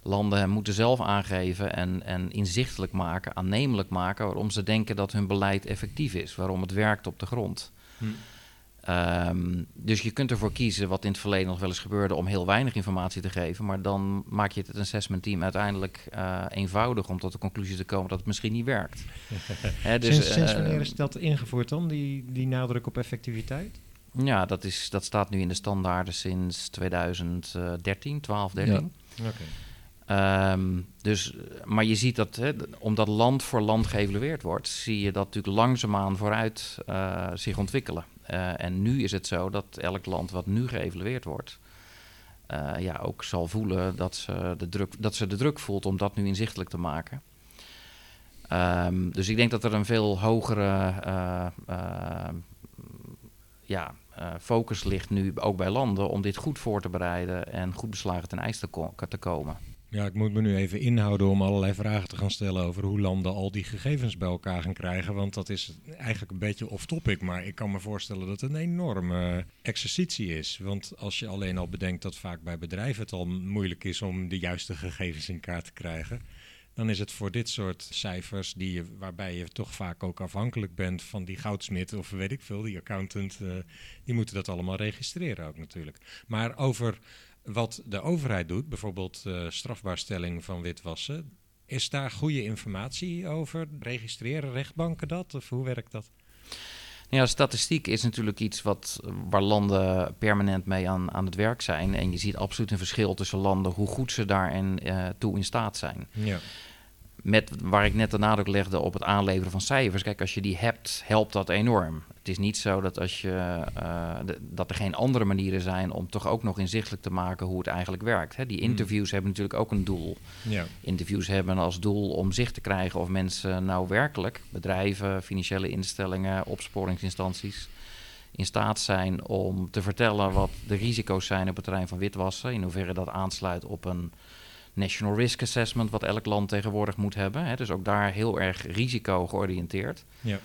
Landen moeten zelf aangeven en, en inzichtelijk maken, aannemelijk maken waarom ze denken dat hun beleid effectief is, waarom het werkt op de grond. Hm. Um, dus je kunt ervoor kiezen, wat in het verleden nog wel eens gebeurde, om heel weinig informatie te geven. Maar dan maak je het assessment team uiteindelijk uh, eenvoudig om tot de conclusie te komen dat het misschien niet werkt. He, dus, sinds, sinds, wanneer is dat ingevoerd dan, die, die nadruk op effectiviteit? Ja, dat, is, dat staat nu in de standaarden sinds 2013, 12, 13. Ja. Okay. Um, dus, maar je ziet dat, hè, omdat land voor land geëvalueerd wordt, zie je dat natuurlijk langzaamaan vooruit uh, zich ontwikkelen. Uh, en nu is het zo dat elk land wat nu geëvalueerd wordt, uh, ja, ook zal voelen dat ze, de druk, dat ze de druk voelt om dat nu inzichtelijk te maken. Um, dus ik denk dat er een veel hogere uh, ja, focus ligt nu ook bij landen om dit goed voor te bereiden en goed beslagen ten ijs te komen. Ja, ik moet me nu even inhouden om allerlei vragen te gaan stellen over hoe landen al die gegevens bij elkaar gaan krijgen. Want dat is eigenlijk een beetje off-topic, maar ik kan me voorstellen dat het een enorme exercitie is. Want als je alleen al bedenkt dat vaak bij bedrijven het al moeilijk is om de juiste gegevens in kaart te krijgen. Dan is het voor dit soort cijfers, die je, waarbij je toch vaak ook afhankelijk bent van die goudsmit of weet ik veel, die accountant, uh, die moeten dat allemaal registreren ook natuurlijk. Maar over wat de overheid doet, bijvoorbeeld uh, strafbaarstelling van witwassen, is daar goede informatie over? Registreren rechtbanken dat? Of hoe werkt dat? Ja, statistiek is natuurlijk iets wat, waar landen permanent mee aan, aan het werk zijn. En je ziet absoluut een verschil tussen landen, hoe goed ze daarin uh, toe in staat zijn. Ja met waar ik net de nadruk legde op het aanleveren van cijfers. Kijk, als je die hebt, helpt dat enorm. Het is niet zo dat, als je, uh, de, dat er geen andere manieren zijn om toch ook nog inzichtelijk te maken hoe het eigenlijk werkt. Hè? Die hmm. interviews hebben natuurlijk ook een doel. Ja. Interviews hebben als doel om zicht te krijgen of mensen nou werkelijk, bedrijven, financiële instellingen, opsporingsinstanties, in staat zijn om te vertellen wat de risico's zijn op het terrein van witwassen. In hoeverre dat aansluit op een National Risk Assessment, wat elk land tegenwoordig moet hebben. Hè, dus ook daar heel erg risico georiënteerd. Ja.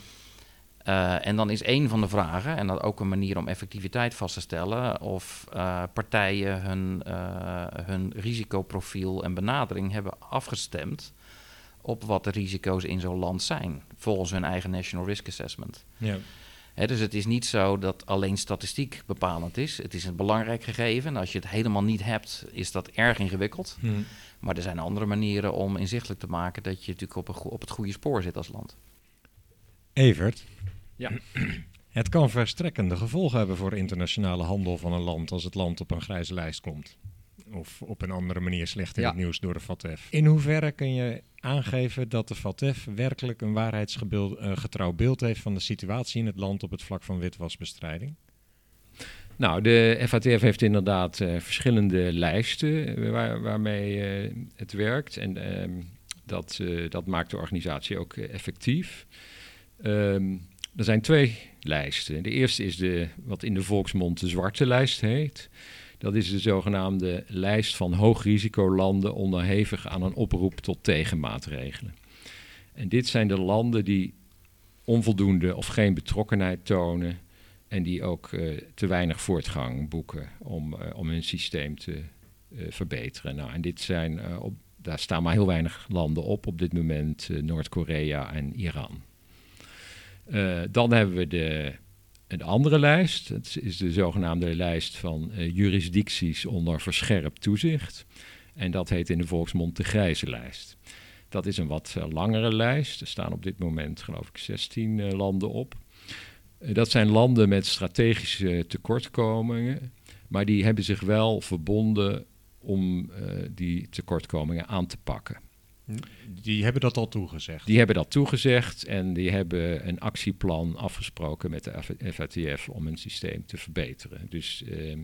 Uh, en dan is een van de vragen, en dat ook een manier om effectiviteit vast te stellen, of uh, partijen hun, uh, hun risicoprofiel en benadering hebben afgestemd op wat de risico's in zo'n land zijn, volgens hun eigen National Risk Assessment. Ja dus het is niet zo dat alleen statistiek bepalend is. Het is een belangrijk gegeven. En als je het helemaal niet hebt, is dat erg ingewikkeld. Hmm. Maar er zijn andere manieren om inzichtelijk te maken dat je natuurlijk op, op het goede spoor zit als land. Evert. Ja. Het kan verstrekkende gevolgen hebben voor internationale handel van een land als het land op een grijze lijst komt of op een andere manier slecht in het nieuws door de FATF. In hoeverre kun je aangeven dat de FATF werkelijk een waarheidsgetrouw eh, beeld heeft van de situatie in het land op het vlak van witwasbestrijding? Nou, de FATF heeft inderdaad uh, verschillende lijsten eh, waar, waarmee uh, het werkt. En uh, dat, dat maakt de organisatie ook effectief. Um, er zijn twee lijsten. De eerste is de, wat in de volksmond de zwarte lijst heet. Dat is de zogenaamde lijst van hoogrisicolanden onderhevig aan een oproep tot tegenmaatregelen. En dit zijn de landen die onvoldoende of geen betrokkenheid tonen en die ook uh, te weinig voortgang boeken om, uh, om hun systeem te uh, verbeteren. Nou, en dit zijn, op, daar staan maar heel weinig landen op op dit moment, Noord-Korea en Iran. Dan hebben we de een andere lijst, het is de zogenaamde lijst van uh, jurisdicties onder verscherpt toezicht. En dat heet in de volksmond de grijze lijst. Dat is een wat uh, langere lijst. Er staan op dit moment, geloof ik, 16 uh, eh, landen op. dat zijn landen met strategische tekortkomingen, maar die hebben zich wel verbonden om die tekortkomingen aan te pakken. Die hebben dat al toegezegd? Die hebben dat toegezegd en die hebben een actieplan afgesproken met de FATF om een systeem te verbeteren. Dus uh,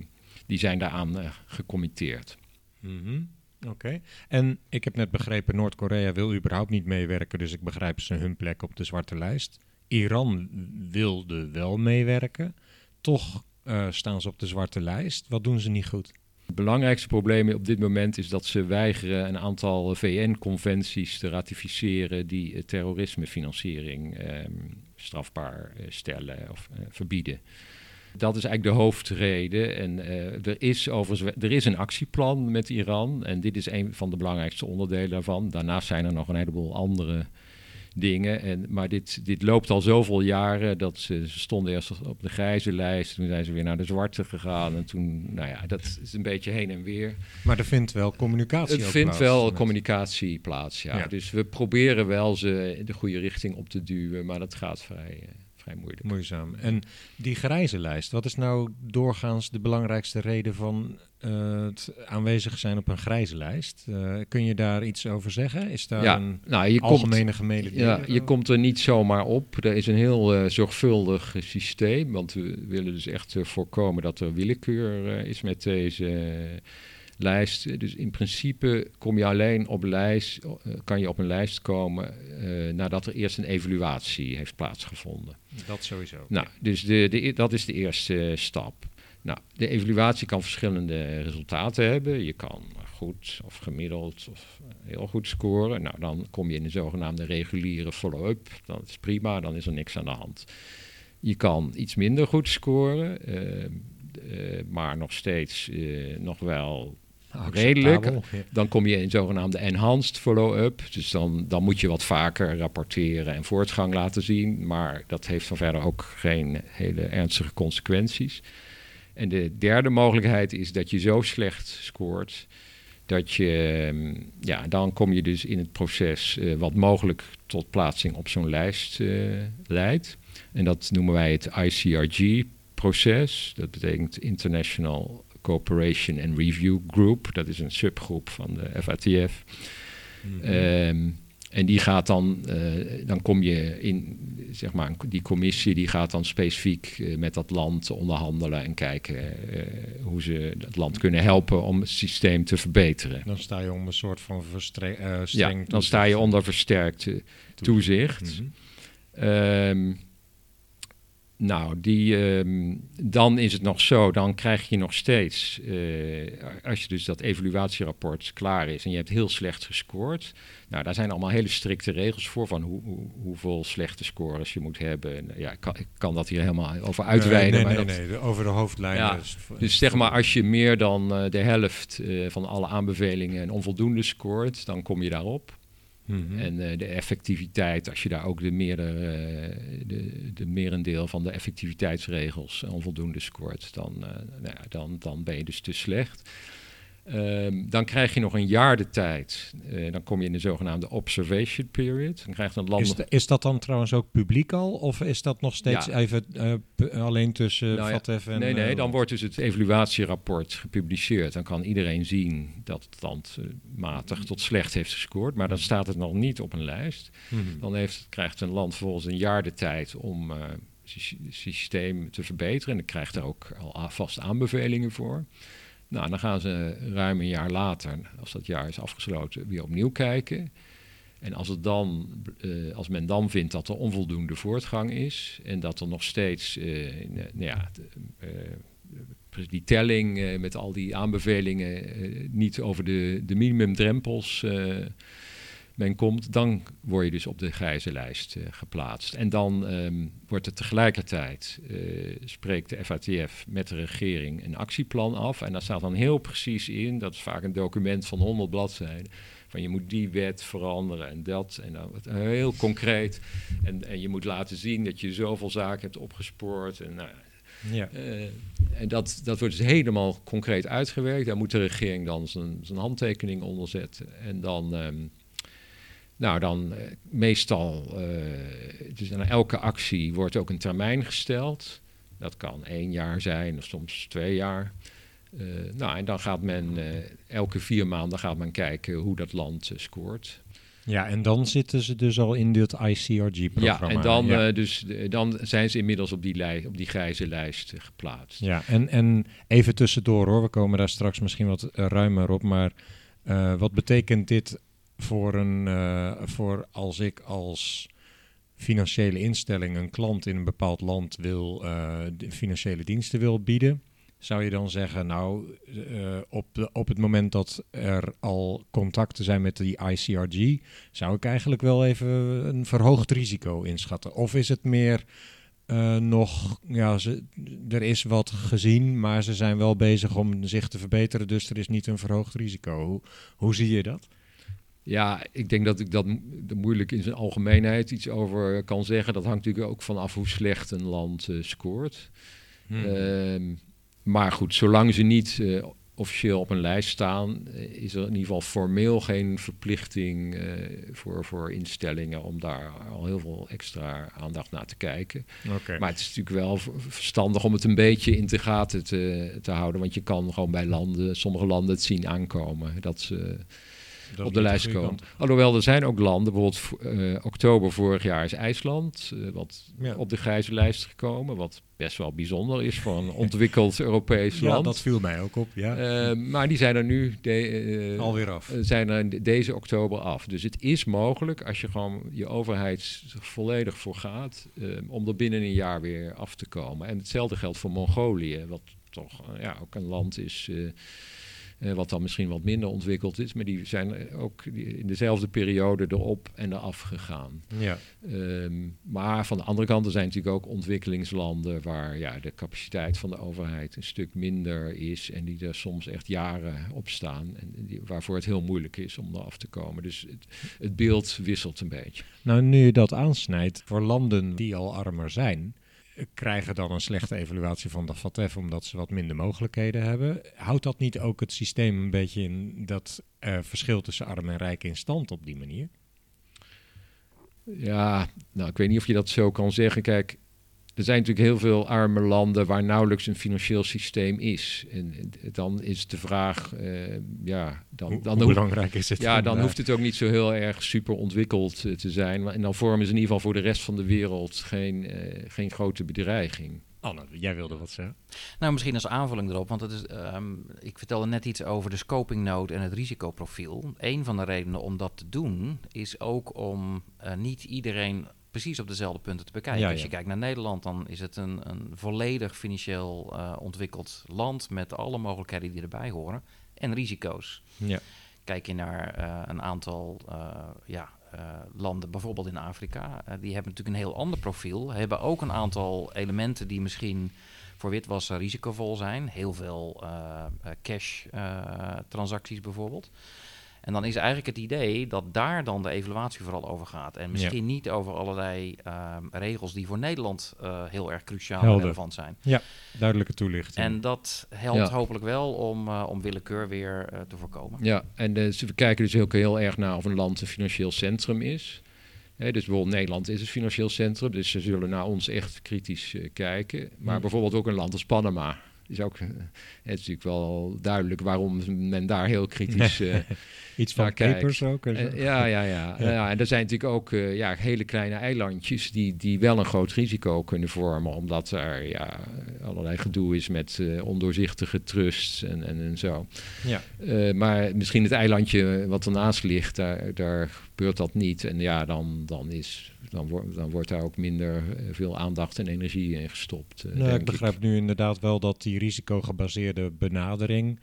die zijn daaraan uh, gecommitteerd. Mm -hmm. Oké. En ik heb net begrepen, Noord-Korea wil überhaupt niet meewerken, dus ik begrijp ze hun plek op de zwarte lijst. Iran wilde wel meewerken. Toch eh, staan ze op de zwarte lijst? Wat doen ze niet goed? Het belangrijkste probleem op dit moment is dat ze weigeren een aantal VN-conventies te ratificeren die eh, terrorismefinanciering ehm, strafbaar eh, stellen of eh, verbieden. Dat is eigenlijk de hoofdreden. En er is overigens er is een actieplan met Iran. En dit is een van de belangrijkste onderdelen daarvan. Daarnaast zijn er nog een heleboel andere dingen. En, maar dit, dit loopt al zoveel jaren dat ze, ze, stonden eerst op de grijze lijst. Toen zijn ze weer naar de zwarte gegaan. En toen, nou ja, dat is een beetje heen en weer. Maar er vindt wel communicatie Het vindt wel communicatie plaats, ja. Dus we proberen wel ze de goede richting op te duwen. Maar dat gaat vrij... Moeilijk. Moeizaam. En die grijze lijst, wat is nou doorgaans de belangrijkste reden van uh, het aanwezig zijn op een grijze lijst? Uh, kun je daar iets over zeggen? Is daar een nou, je algemene komt, Ja, je komt er niet zomaar op. Er is een heel uh, zorgvuldig systeem, want we willen dus echt voorkomen dat er willekeur is met deze lijst. Dus in principe kom je alleen op lijst, kan je op een lijst komen nadat er eerst een evaluatie heeft plaatsgevonden. Dat sowieso. Nou, dus de, de, dat is de eerste stap. Nou, de evaluatie kan verschillende resultaten hebben. Je kan goed of gemiddeld of heel goed scoren. Nou, dan kom je in de zogenaamde reguliere follow-up. Dat is prima, dan is er niks aan de hand. Je kan iets minder goed scoren, uh, uh, maar nog steeds uh, nog wel redelijk. Dan kom je in zogenaamde enhanced follow-up. Dus dan, dan moet je wat vaker rapporteren en voortgang laten zien. Maar dat heeft van verder ook geen hele ernstige consequenties. En de derde mogelijkheid is dat je zo slecht scoort dat je, ehm, ja, dan kom je dus in het proces uh, wat mogelijk tot plaatsing op zo'n lijst uh, leidt. En dat noemen wij het ICRG-proces. Dat betekent International Cooperation and Review Group. Dat is een subgroep van de FATF. Mm -hmm. En die gaat dan, uh, dan kom je in, zeg maar, die commissie die gaat dan specifiek uh, met dat land onderhandelen en kijken uh, hoe ze dat land kunnen helpen om het systeem te verbeteren. Dan sta je onder een soort van streng Ja, dan sta je onder versterkt toezicht. Mm -hmm. Nou, die, ehm, dan is het nog zo, dan krijg je nog steeds, uh, als je dus dat evaluatierapport klaar is en je hebt heel slecht gescoord, nou, daar zijn allemaal hele strikte regels voor van hoe, hoe, hoeveel slechte scores je moet hebben. Ja, ik kan, ik kan dat hier helemaal over uitweiden. Nee, nee, nee, nee, over de hoofdlijnen. Ja, dus zeg maar, als je meer dan uh, de helft uh, van alle aanbevelingen en onvoldoende scoort, dan kom je daarop. Mhm. En uh, de effectiviteit, als je daar ook de, meerdere, uh, de, de merendeel van de effectiviteitsregels onvoldoende scoort, dan, uh, nou ja, dan, dan ben je dus te slecht. Um, dan krijg je nog een jaar de tijd. Uh, dan kom je in de zogenaamde observation period. Dan krijgt een land is, is, dat dan trouwens ook publiek al? Of is dat nog steeds ja. even uh, alleen tussen nou FATF ja, en... Nee, nee, dan wordt dus het evaluatierapport gepubliceerd. Dan kan iedereen zien dat het land matig tot slecht heeft gescoord. Maar dan staat het nog niet op een lijst. Hmm. Dan heeft, krijgt een land volgens een jaar de tijd om het systeem te verbeteren. En dan krijgt er ook al vast aanbevelingen voor. Nou, dan gaan ze ruim een jaar later, als dat jaar is afgesloten, weer opnieuw kijken. En als, het dan, uh, als men dan vindt dat er onvoldoende voortgang is en dat er nog steeds, uh, nou ja, uh, die telling met al die aanbevelingen niet over de, de minimumdrempels men komt, dan word je dus op de grijze lijst uh, geplaatst. En dan um, wordt er tegelijkertijd, uh, spreekt de FATF met de regering een actieplan af. En daar staat dan heel precies in, dat is vaak een document van 100 bladzijden, van je moet die wet veranderen en dat. En dan heel concreet. En, en je moet laten zien dat je zoveel zaken hebt opgespoord. En, nou, ja. Uh, en dat, dat wordt dus helemaal concreet uitgewerkt. Daar moet de regering dan zijn, zijn handtekening onder zetten. En dan... Um, nou, dan uh, meestal, uh, dus aan elke actie wordt ook een termijn gesteld. Dat kan één jaar zijn of soms twee jaar. Uh, nou, en dan gaat men elke vier maanden gaat men kijken hoe dat land scoort. Ja, en dan zitten ze dus al in dit ICRG-programma. Ja, en dan, ja. dus, dan zijn ze inmiddels op die, lij op die grijze lijst geplaatst. Ja, en, en even tussendoor hoor, we komen daar straks misschien wat ruimer op, maar wat betekent dit voor, een, uh, voor als ik als financiële instelling, een klant in een bepaald land wil uh, financiële diensten wil bieden, zou je dan zeggen, nou, uh, op, de, op het moment dat er al contacten zijn met die ICRG, zou ik eigenlijk wel even een verhoogd risico inschatten? Of is het meer nog, ja, ze, er is wat gezien, maar ze zijn wel bezig om zich te verbeteren, dus er is niet een verhoogd risico. Hoe, hoe zie je dat? Ja, ik denk dat ik dat moeilijk in zijn algemeenheid iets over kan zeggen. Dat hangt natuurlijk ook vanaf hoe slecht een land uh, scoort. Hmm. Uh, maar goed, zolang ze niet uh, officieel op een lijst staan, eh, is er in ieder geval formeel geen verplichting voor, voor instellingen om daar al heel veel extra aandacht naar te kijken. Okay. Maar het is natuurlijk wel verstandig om het een beetje in de gaten te, te houden, want je kan gewoon bij landen, sommige landen het zien aankomen dat ze op de lijst komen. Alhoewel, er zijn ook landen, bijvoorbeeld uh, oktober vorig jaar is IJsland, uh, wat ja. op de grijze lijst gekomen, wat best wel bijzonder is voor een ontwikkeld Europees ja, land. dat viel mij ook op, ja. Uh, maar die zijn er nu de, alweer af. zijn er deze oktober af. Dus het is mogelijk, als je gewoon je overheid volledig voor gaat, om er binnen een jaar weer af te komen. En hetzelfde geldt voor Mongolië, wat toch ja, ook een land is uh, wat dan misschien wat minder ontwikkeld is. Maar die zijn ook in dezelfde periode erop en eraf gegaan. Ja. Um, maar van de andere kant, er zijn natuurlijk ook ontwikkelingslanden waar ja, de capaciteit van de overheid een stuk minder is. En die er soms echt jaren op staan. En die, waarvoor het heel moeilijk is om eraf te komen. Dus het, het beeld wisselt een beetje. Nou, nu je dat aansnijdt, voor landen die al armer zijn krijgen dan een slechte evaluatie van de FATF omdat ze wat minder mogelijkheden hebben. Houdt dat niet ook het systeem een beetje in dat uh, verschil tussen arm en rijk in stand op die manier? Ja, nou, ik weet niet of je dat zo kan zeggen. Kijk, er zijn natuurlijk heel veel arme landen waar nauwelijks een financieel systeem is. En, dan is de vraag, uh, ja, dan, hoe, dan hoe belangrijk is het? Ja, dan hoeft het ook niet zo heel erg super ontwikkeld uh, te zijn. En dan vormen ze in ieder geval voor de rest van de wereld geen, uh, geen grote bedreiging. Anne, jij wilde wat zeggen? Nou, misschien als aanvulling erop, want het is, um, ik vertelde net iets over de scoping note en het risicoprofiel. Een van de redenen om dat te doen is ook om niet iedereen precies op dezelfde punten te bekijken. Ja, Als je kijkt naar Nederland, dan is het een, een volledig financieel uh, ontwikkeld land met alle mogelijkheden die erbij horen en risico's. Ja. Kijk je naar uh, een aantal uh, ja, landen, bijvoorbeeld in Afrika, die hebben natuurlijk een heel ander profiel, hebben ook een aantal elementen die misschien voor witwassen risicovol zijn. Heel veel cash transacties bijvoorbeeld. En dan is eigenlijk het idee dat daar dan de evaluatie vooral over gaat. En misschien ja. niet over allerlei uh, regels die voor Nederland uh, heel erg cruciaal en relevant zijn. Ja, duidelijke toelichting. En dat helpt ja. hopelijk wel om, uh, om willekeur weer te voorkomen. Ja, en we kijken dus ook heel erg naar of een land een financieel centrum is. He, dus bijvoorbeeld Nederland is het financieel centrum, dus ze zullen naar ons echt kritisch kijken. Maar Hm. bijvoorbeeld ook een land als Panama is ook, het is natuurlijk wel duidelijk waarom men daar heel kritisch uh, Iets van papers ook? Uh, ja, ja, ja, ja. ja. En er zijn natuurlijk ook uh, ja, hele kleine eilandjes die, die wel een groot risico kunnen vormen, omdat er ja, allerlei gedoe is met ondoorzichtige trusts en, en, en zo. Ja. maar misschien het eilandje wat ernaast ligt, daar, daar gebeurt dat niet. En ja, dan, dan is dan, wordt dan wordt daar ook minder uh, veel aandacht en energie in gestopt. Uh, nou, ik begrijp ik. nu inderdaad wel dat die risicogebaseerde benadering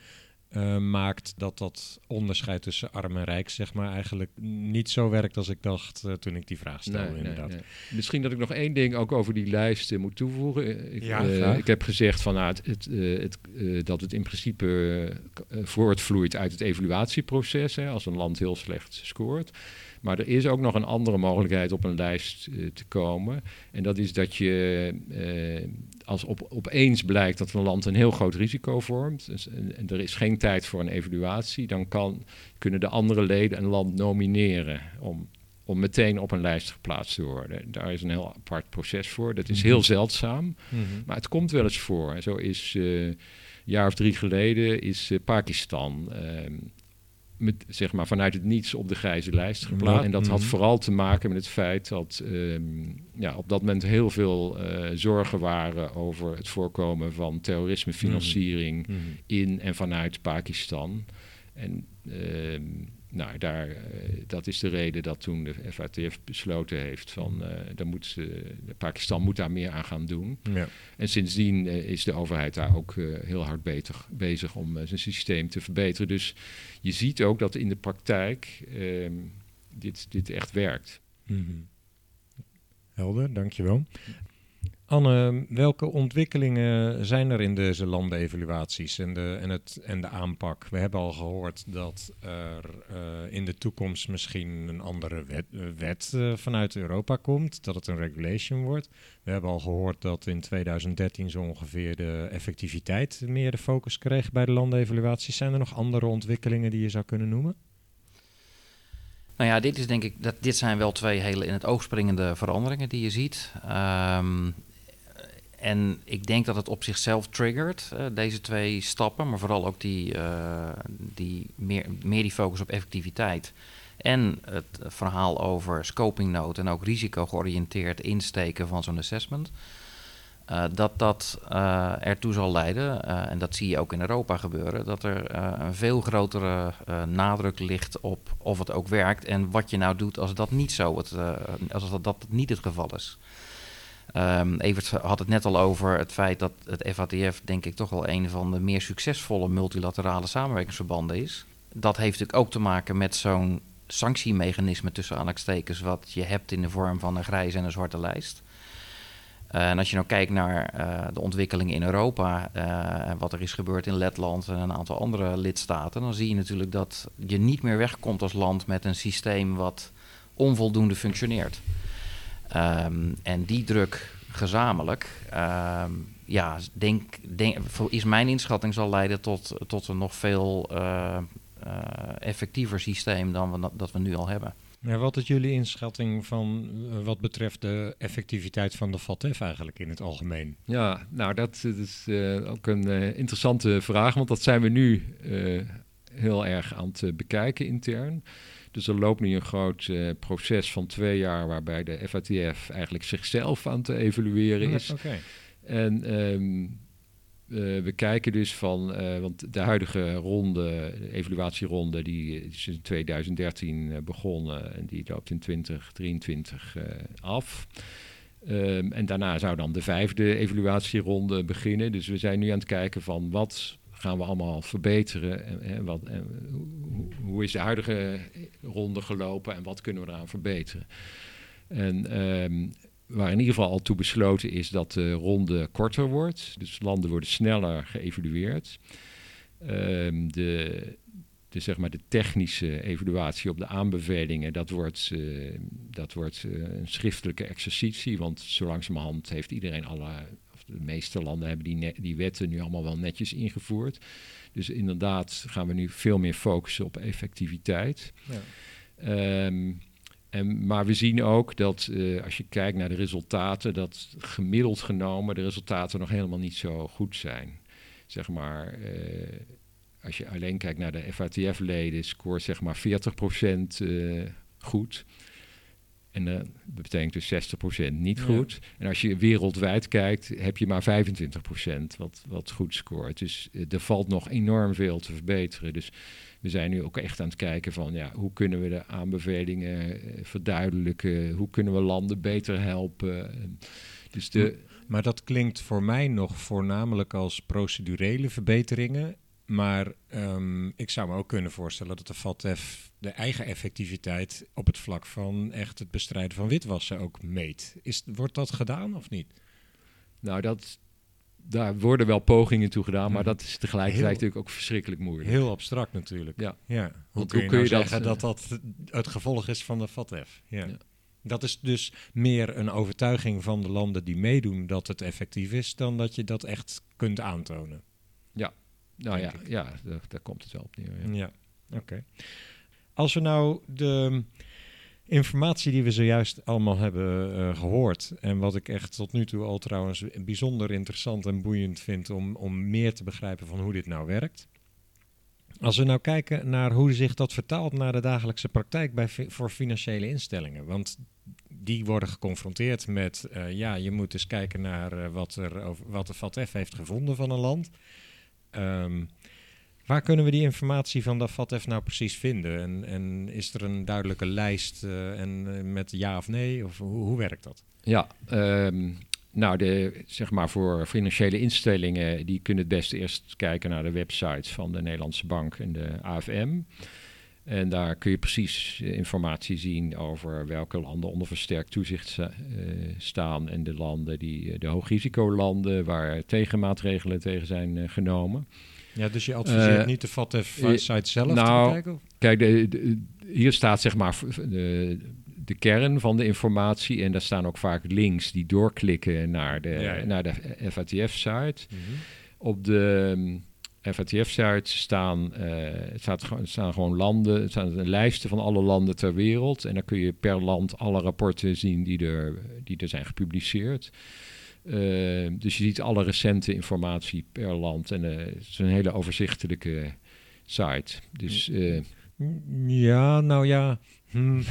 uh, maakt dat dat onderscheid tussen arm en rijk, zeg maar, eigenlijk niet zo werkt als ik dacht toen ik die vraag stelde. Nee, inderdaad. Nee, nee. Misschien dat ik nog één ding ook over die lijst moet toevoegen. Ik, ja, ik heb gezegd van, nou, het, het, het, dat het in principe voortvloeit uit het evaluatieproces, hè, als een land heel slecht scoort. Maar er is ook nog een andere mogelijkheid op een lijst uh, te komen. En dat is dat je, uh, als op, opeens blijkt dat een land een heel groot risico vormt, dus, en, en, er is geen tijd voor een evaluatie, dan kan, kunnen de andere leden een land nomineren om, om meteen op een lijst geplaatst te worden. Daar is een heel apart proces voor. Dat is heel zeldzaam, mm -hmm. maar het komt wel eens voor. Zo is uh, een jaar of drie geleden is Pakistan met, zeg maar, vanuit het niets op de grijze lijst geplaatst. Ja. En dat had vooral te maken met het feit dat um, ja, op dat moment heel veel uh, zorgen waren over het voorkomen van terrorismefinanciering mm -hmm. in en vanuit Pakistan. En uh, nou, daar, eh, dat is de reden dat toen de FATF besloten heeft van uh, dan moet, Pakistan moet daar meer aan gaan doen. Ja. En sindsdien is de overheid daar ook heel hard beter, bezig om zijn systeem te verbeteren. Dus je ziet ook dat in de praktijk ehm, dit, dit echt werkt. Mm -hmm. Helder, dankjewel. Anne, welke ontwikkelingen zijn er in deze landenevaluaties en de, en, het, en de aanpak? We hebben al gehoord dat er uh, in de toekomst misschien een andere wet, uh, wet uh, vanuit Europa komt, dat het een regulation wordt. We hebben al gehoord dat in 2013 zo ongeveer de effectiviteit meer de focus kreeg bij de landenevaluaties. Zijn er nog andere ontwikkelingen die je zou kunnen noemen? Nou ja, dit is denk ik dat dit zijn wel twee hele in het oog springende veranderingen die je ziet. Um, en ik denk dat het op zichzelf triggert, uh, deze twee stappen, maar vooral ook die, uh, die meer, meer die focus op effectiviteit. En het verhaal over scoping note en ook risico georiënteerd insteken van zo'n assessment. Uh, dat dat ertoe zal leiden, en dat zie je ook in Europa gebeuren, dat er een veel grotere nadruk ligt op of het ook werkt en wat je nou doet als dat niet zo als dat, dat niet het geval is. Um, Evert had het net al over het feit dat het FATF, denk ik, toch wel een van de meer succesvolle multilaterale samenwerkingsverbanden is. Dat heeft natuurlijk ook te maken met zo'n sanctiemechanisme tussen aanhalingstekens, wat je hebt in de vorm van een grijze en een zwarte lijst. Uh, en als je nou kijkt naar uh, de ontwikkelingen in Europa uh, en wat er is gebeurd in Letland en een aantal andere lidstaten, dan zie je natuurlijk dat je niet meer wegkomt als land met een systeem wat onvoldoende functioneert. Um, en die druk gezamenlijk, um, ja, denk, denk, is mijn inschatting zal leiden tot, tot een nog veel uh, uh, effectiever systeem dan we, dat we nu al hebben. Ja, wat is jullie inschatting van uh, wat betreft de effectiviteit van de FATF eigenlijk in het algemeen? Ja, nou dat, dat is ook een interessante vraag, want dat zijn we nu heel erg aan het bekijken intern. Dus er loopt nu een groot uh, proces van twee jaar waarbij de FATF eigenlijk zichzelf aan te evalueren is. Okay. En um, uh, we kijken dus van, uh, want de huidige ronde, de evaluatieronde, die is in 2013 begonnen en die loopt in 2023 af. Um, en daarna zou dan de vijfde evaluatieronde beginnen. Dus we zijn nu aan het kijken van wat gaan we allemaal verbeteren? En, en wat, en, hoe, is de huidige ronde gelopen en wat kunnen we eraan verbeteren? En um, waar in ieder geval al toe besloten is dat de ronde korter wordt. Dus landen worden sneller geëvalueerd. Um, de, de, zeg maar de technische evaluatie op de aanbevelingen, dat wordt, uh, dat wordt uh, een schriftelijke exercitie. Want zo langzamerhand heeft iedereen alle de meeste landen hebben die, die wetten nu allemaal wel netjes ingevoerd. Dus inderdaad gaan we nu veel meer focussen op effectiviteit. Ja. Um, en, maar we zien ook dat uh, als je kijkt naar de resultaten, dat gemiddeld genomen de resultaten nog helemaal niet zo goed zijn. Zeg maar, uh, als je alleen kijkt naar de FATF-leden, scoort zeg maar 40% uh, goed. En uh, dat betekent dus 60% niet goed. En als je wereldwijd kijkt, heb je maar 25% wat, wat goed scoort. Dus uh, er valt nog enorm veel te verbeteren. Dus we zijn nu ook echt aan het kijken van ja, hoe kunnen we de aanbevelingen uh, verduidelijken? Hoe kunnen we landen beter helpen? Dus de, maar dat klinkt voor mij nog voornamelijk als procedurele verbeteringen. Maar um, ik zou me ook kunnen voorstellen dat de FATF de eigen effectiviteit op het vlak van echt het bestrijden van witwassen ook meet. Is, wordt dat gedaan of niet? Nou, dat, daar worden wel pogingen toe gedaan, maar dat is tegelijkertijd natuurlijk ook verschrikkelijk moeilijk. Heel abstract natuurlijk. Ja. ja. Hoe, Want kun, hoe kun je, nou zeggen dat, dat dat het gevolg is van de FATF? Ja. ja. Dat is dus meer een overtuiging van de landen die meedoen dat het effectief is, dan dat je dat echt kunt aantonen. Nou ja, ja daar, daar, komt het wel op neer. Ja, ja. oké. Als we nou de informatie die we zojuist allemaal hebben uh, gehoord. En wat ik echt tot nu toe al trouwens bijzonder interessant en boeiend vind om, om meer te begrijpen van hoe dit nou werkt. Als we nou kijken naar hoe zich dat vertaalt naar de dagelijkse praktijk bij, voor financiële instellingen. Want die worden geconfronteerd met, uh, ja, je moet eens kijken naar uh, wat, er over, wat de FATF heeft gevonden van een land. Um, Waar kunnen we die informatie van de FATF nou precies vinden? En, en is er een duidelijke lijst uh, en, met ja of nee? Of hoe, hoe werkt dat? Ja, um, nou, de, zeg maar voor financiële instellingen, die kunnen het best eerst kijken naar de websites van de Nederlandse Bank en de AFM. En daar kun je precies informatie zien over welke landen onder versterkt toezicht uh, staan en de landen die uh, de hoogrisicolanden waar tegenmaatregelen tegen zijn uh, genomen. Ja, dus je adviseert niet de FATF-site zelf nou, te bekijken? Kijk, de, de, hier staat zeg maar de, de kern van de informatie. En daar staan ook vaak links die doorklikken naar de, naar de FATF-site. Mhm. Op de um, FATF-site staan, uh, staat, staan gewoon landen, het staan lijsten van alle landen ter wereld. En dan kun je per land alle rapporten zien die er, die er zijn gepubliceerd. Uh, dus je ziet alle recente informatie per land. En uh, het is een hele overzichtelijke site. Dus, ja, nou ja. Hmm.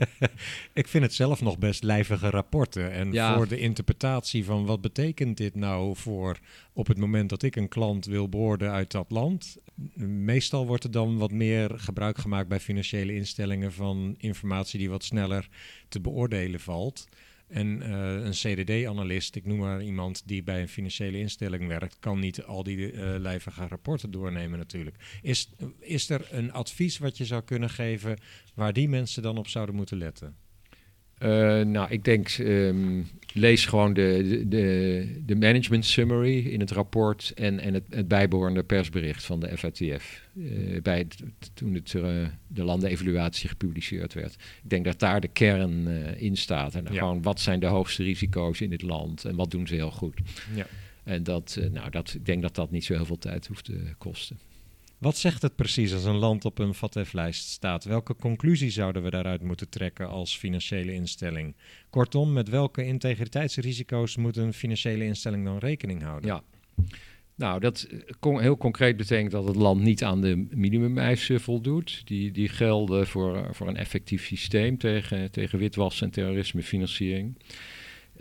ik vind het zelf nog best lijvige rapporten. En voor de interpretatie van wat betekent dit nou voor op het moment dat ik een klant wil beoordelen uit dat land. Meestal wordt er dan wat meer gebruik gemaakt bij financiële instellingen van informatie die wat sneller te beoordelen valt. En uh, een CDD-analyst, ik noem maar iemand die bij een financiële instelling werkt, kan niet al die uh, lijvige rapporten doornemen natuurlijk. Is, is er een advies wat je zou kunnen geven waar die mensen dan op zouden moeten letten? Uh, nou, ik denk, um, lees gewoon de, de, de management summary in het rapport en, en het, het bijbehorende persbericht van de FATF. Uh, bij het, toen het, uh, de landenevaluatie gepubliceerd werd. Ik denk dat daar de kern in staat. En ja. gewoon wat zijn de hoogste risico's in dit land en wat doen ze heel goed. Ja. En dat, nou, dat, ik denk dat dat niet zo heel veel tijd hoeft te kosten. Wat zegt het precies als een land op een FATF-lijst staat? Welke conclusie zouden we daaruit moeten trekken als financiële instelling? Kortom, met welke integriteitsrisico's moet een financiële instelling dan rekening houden? Ja. Nou, dat heel concreet betekent dat het land niet aan de minimumeisen voldoet. Die, die gelden voor, voor een effectief systeem tegen, tegen witwassen en terrorismefinanciering.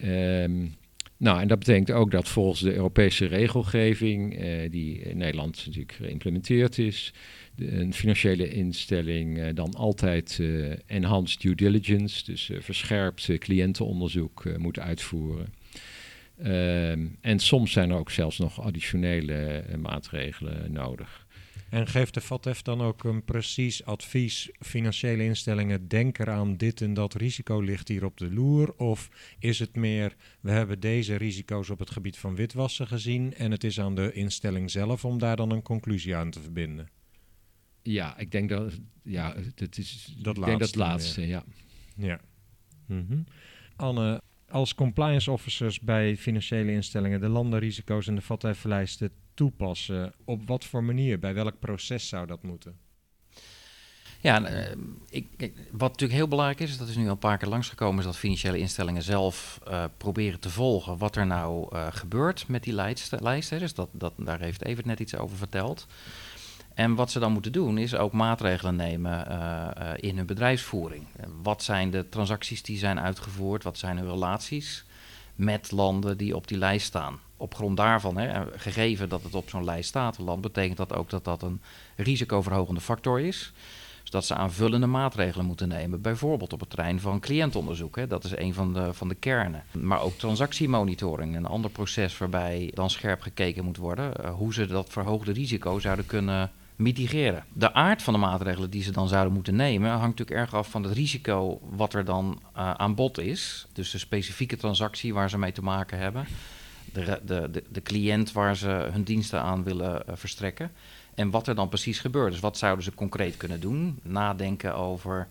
Um, nou, en dat betekent ook dat volgens de Europese regelgeving, eh, die in Nederland natuurlijk geïmplementeerd is, een financiële instelling eh, dan altijd uh, enhanced due diligence, dus verscherpt cliëntenonderzoek moet uitvoeren. Ehm, en soms zijn er ook zelfs nog additionele maatregelen nodig. En geeft de FATF dan ook een precies advies, financiële instellingen, denk eraan, dit en dat risico ligt hier op de loer? Of is het meer, we hebben deze risico's op het gebied van witwassen gezien en het is aan de instelling zelf om daar dan een conclusie aan te verbinden? Ja, ik denk dat, ja, dat is dat ik denk dat laatste, ja. Ja. Mm Anne, als compliance officers bij financiële instellingen de landenrisico's en de FATF-lijsten toepassen? Op wat voor manier? Bij welk proces zou dat moeten? Ja, uh, ik, wat natuurlijk heel belangrijk is, dat is nu al een paar keer langsgekomen, is dat financiële instellingen zelf uh, proberen te volgen wat er nou uh, gebeurt met die lijsten. lijsten. Dus dat, dat, daar heeft Evert net iets over verteld. En wat ze dan moeten doen, is ook maatregelen nemen in hun bedrijfsvoering. Wat zijn de transacties die zijn uitgevoerd? Wat zijn hun relaties met landen die op die lijst staan? Op grond daarvan, hè, gegeven dat het op zo'n lijst staat, land, betekent dat ook dat dat een risicoverhogende factor is. Dus dat ze aanvullende maatregelen moeten nemen, bijvoorbeeld op het terrein van cliëntonderzoek. Hè. Dat is een van de, van de kernen. Maar ook transactiemonitoring, een ander proces waarbij dan scherp gekeken moet worden uh, hoe ze dat verhoogde risico zouden kunnen mitigeren. De aard van de maatregelen die ze dan zouden moeten nemen hangt natuurlijk erg af van het risico wat er dan uh, aan bod is. Dus de specifieke transactie waar ze mee te maken hebben de, de, de, cliënt waar ze hun diensten aan willen eh, verstrekken. En wat er dan precies gebeurt. Dus wat zouden ze concreet kunnen doen? Nadenken over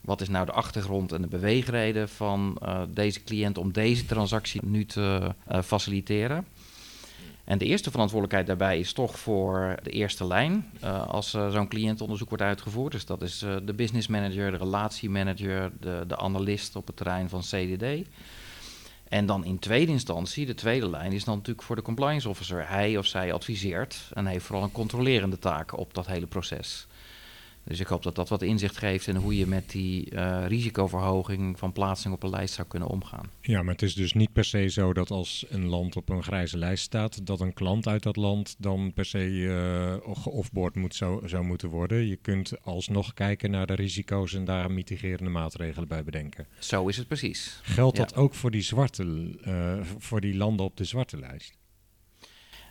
wat is nou de achtergrond en de beweegreden van uh, deze cliënt om deze transactie nu te uh, faciliteren. En de eerste verantwoordelijkheid daarbij is toch voor de eerste lijn. Als zo'n cliëntonderzoek wordt uitgevoerd. Dus dat is de business manager, de relatiemanager, de, de analist op het terrein van CDD. En dan in tweede instantie, de tweede lijn, is dan natuurlijk voor de compliance officer. Hij of zij adviseert en heeft vooral een controlerende taak op dat hele proces. Dus ik hoop dat dat wat inzicht geeft in hoe je met die uh, risicoverhoging van plaatsing op een lijst zou kunnen omgaan. Ja, maar het is dus niet per se zo dat als een land op een grijze lijst staat, dat een klant uit dat land dan per se uh, geoffboard moet, zou, zou moeten worden. Je kunt alsnog kijken naar de risico's en daar mitigerende maatregelen bij bedenken. Zo is het precies. Geldt dat ook voor die, zwarte, uh, voor die landen op de zwarte lijst?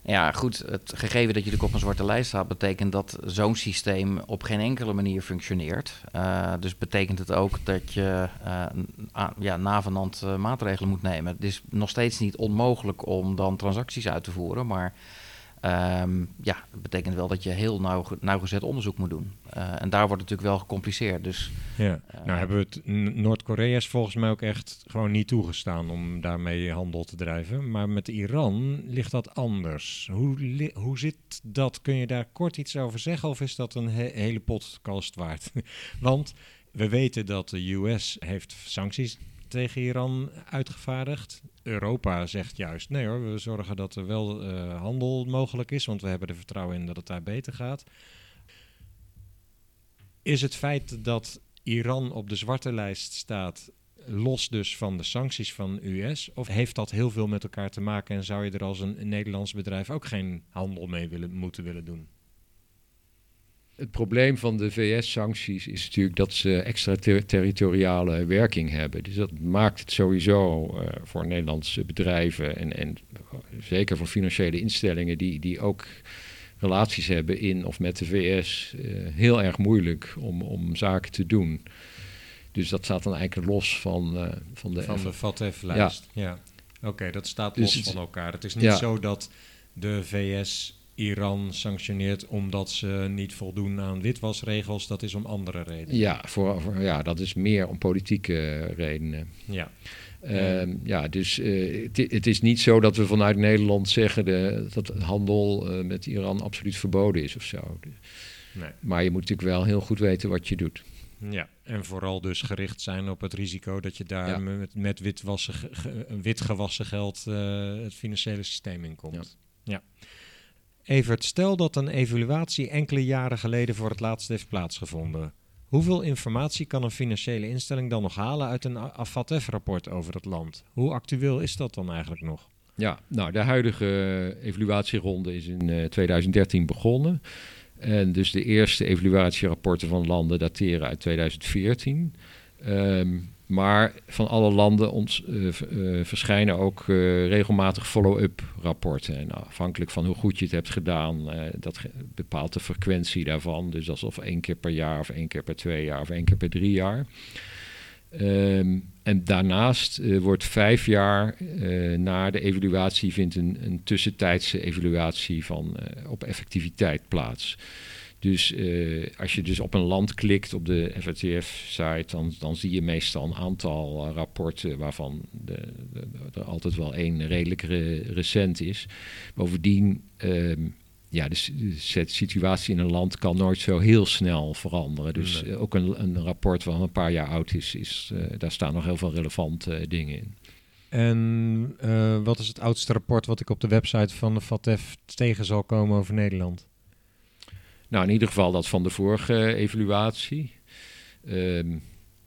Ja, goed. Het gegeven dat je natuurlijk op een zwarte lijst staat, betekent dat zo'n systeem op geen enkele manier functioneert. Uh, dus betekent het ook dat je uh, ja, navenant uh, maatregelen moet nemen. Het is nog steeds niet onmogelijk om dan transacties uit te voeren, maar Um, ja, dat betekent wel dat je heel nauw, nauwgezet onderzoek moet doen. Uh, en daar wordt het natuurlijk wel gecompliceerd. Dus, ja, uh, nou hebben we het. Noord-Korea is volgens mij ook echt gewoon niet toegestaan om daarmee handel te drijven. Maar met Iran ligt dat anders. Hoe, hoe zit dat? Kun je daar kort iets over zeggen? Of is dat een he hele podcast waard? Want we weten dat de US heeft sancties tegen Iran uitgevaardigd. Europa zegt juist nee hoor, we zorgen dat er wel uh, handel mogelijk is, want we hebben er vertrouwen in dat het daar beter gaat. Is het feit dat Iran op de zwarte lijst staat, los dus van de sancties van US, of heeft dat heel veel met elkaar te maken en zou je er als een, een Nederlands bedrijf ook geen handel mee willen, moeten willen doen? Het probleem van de VS-sancties is natuurlijk dat ze extraterritoriale werking hebben. Dus dat maakt het sowieso uh, voor Nederlandse bedrijven en, en zeker voor financiële instellingen die, die ook relaties hebben in of met de VS uh, heel erg moeilijk om, om zaken te doen. Dus dat staat dan eigenlijk los van, uh, van de... Van de FATF-lijst, ja. ja. Oké, okay, dat staat los dus van elkaar. Het is niet ja. zo dat de VS Iran sanctioneert omdat ze niet voldoen aan witwasregels, dat is om andere redenen. Ja, voor, voor ja dat is meer om politieke redenen. Ja. Uh, ja, dus uh, het, is niet zo dat we vanuit Nederland zeggen de, dat handel uh, met Iran absoluut verboden is of zo. Nee. Maar je moet natuurlijk wel heel goed weten wat je doet. Ja, en vooral dus gericht zijn op het risico dat je daar ja. met, met witwassen, witgewassen geld het financiële systeem in komt. Ja. ja. Evert, stel dat een evaluatie enkele jaren geleden voor het laatst heeft plaatsgevonden. Hoeveel informatie kan een financiële instelling dan nog halen uit een AFATF-rapport over het land? Hoe actueel is dat dan eigenlijk nog? Ja, nou, de huidige evaluatieronde is in uh, 2013 begonnen. En dus de eerste evaluatierapporten van landen dateren uit 2014. Um, maar van alle landen ons, uh, uh, verschijnen ook uh, regelmatig follow-up rapporten. En afhankelijk van hoe goed je het hebt gedaan, dat bepaalt de frequentie daarvan. Dus alsof één keer per jaar, of één keer per twee jaar, of één keer per drie jaar. Um, en daarnaast wordt vijf jaar na de evaluatie vindt een, een tussentijdse evaluatie van, op effectiviteit plaats. Dus uh, als je dus op een land klikt op de FATF-site, dan, dan zie je meestal een aantal uh, rapporten waarvan de, de, er altijd wel één redelijk re recent is. Bovendien, uh, ja, de, de, situatie in een land kan nooit zo heel snel veranderen. Dus nee. ook een, een, rapport wat een paar jaar oud is, is daar staan nog heel veel relevante dingen in. En wat is het oudste rapport wat ik op de website van de FATF tegen zal komen over Nederland? Nou, in ieder geval dat van de vorige evaluatie. Um,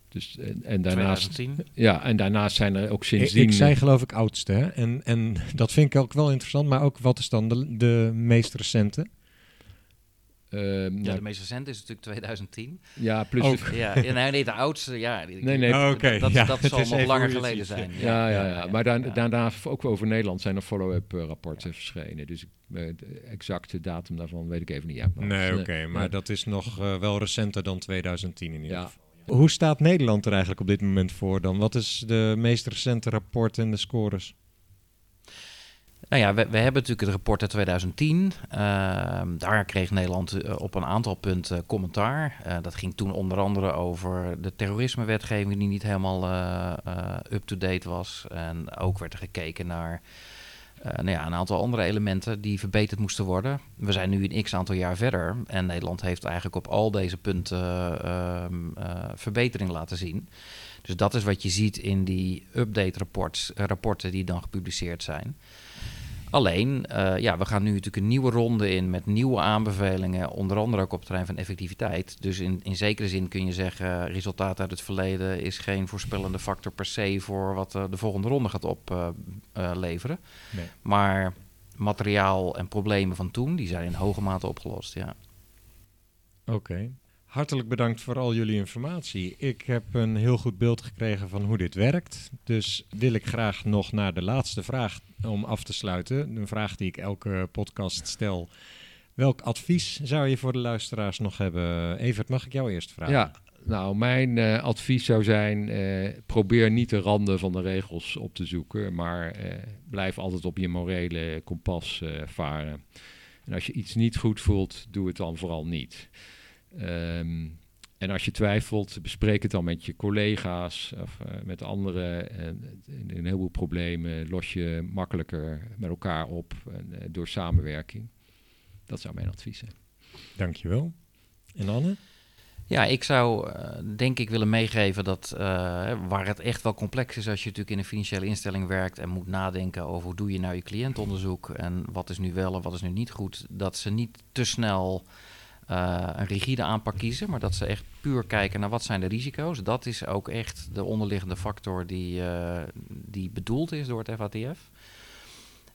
dus, en, en daarnaast, 2010. Ja, en daarnaast zijn er ook sindsdien... Ik, ik zei geloof ik oudste, hè? En, en dat vind ik ook wel interessant. Maar ook wat is dan de, de meest recente? Um, ja, nou, de meest recente is natuurlijk 2010. Ja, plus... Ook. Ja, nee, nee, de oudste, ja. Nee, nee. Oh, okay. Dat, ja, dat zal nog langer geleden zijn. Ja, ja, ja. ja. Maar daar, daarna, ook over Nederland, zijn er follow-up uh, rapporten verschenen. Dus uh, de exacte datum daarvan weet ik even niet. Uit, nee, oké. Okay, maar dat is nog uh, wel recenter dan 2010 in ieder geval. Hoe staat Nederland er eigenlijk op dit moment voor dan? Wat is de meest recente rapport en de scores? Nou ja, we, we, hebben natuurlijk het rapport uit 2010. Uh, daar kreeg Nederland uh, op een aantal punten commentaar. Uh, dat ging toen onder andere over de terrorismewetgeving die niet helemaal eh, up-to-date was. En ook werd er gekeken naar nou ja, een aantal andere elementen die verbeterd moesten worden. We zijn nu een x aantal jaar verder en Nederland heeft eigenlijk op al deze punten ehm, verbetering laten zien. Dus dat is wat je ziet in die update rapporten die dan gepubliceerd zijn. Alleen, uh, ja, we gaan nu natuurlijk een nieuwe ronde in met nieuwe aanbevelingen, onder andere ook op het terrein van effectiviteit. Dus in, in zekere zin kun je zeggen, resultaat uit het verleden is geen voorspellende factor per se voor wat uh, de volgende ronde gaat opleveren. Uh, nee. Maar materiaal en problemen van toen, die zijn in hoge mate opgelost, ja. Oké. Hartelijk bedankt voor al jullie informatie. Ik heb een heel goed beeld gekregen van hoe dit werkt. Dus wil ik graag nog naar de laatste vraag om af te sluiten. Een vraag die ik elke podcast stel. Welk advies zou je voor de luisteraars nog hebben? Evert, mag ik jou eerst vragen? Ja, nou, mijn uh, advies zou zijn: uh, probeer niet de randen van de regels op te zoeken, maar uh, blijf altijd op je morele kompas varen. En als je iets niet goed voelt, doe het dan vooral niet. Um, en als je twijfelt, bespreek het dan met je collega's of uh, met anderen. En, een heleboel problemen los je makkelijker met elkaar op en, uh, door samenwerking. Dat zou mijn advies zijn. Dankjewel. En Anne? Ja, ik zou uh, denk ik willen meegeven dat waar het echt wel complex is als je natuurlijk in een financiële instelling werkt en moet nadenken over hoe doe je nou je cliëntonderzoek en wat is nu wel en wat is nu niet goed, dat ze niet te snel uh, een rigide aanpak kiezen, maar dat ze echt puur kijken naar wat zijn de risico's. Dat is ook echt de onderliggende factor die, uh, die bedoeld is door het FATF.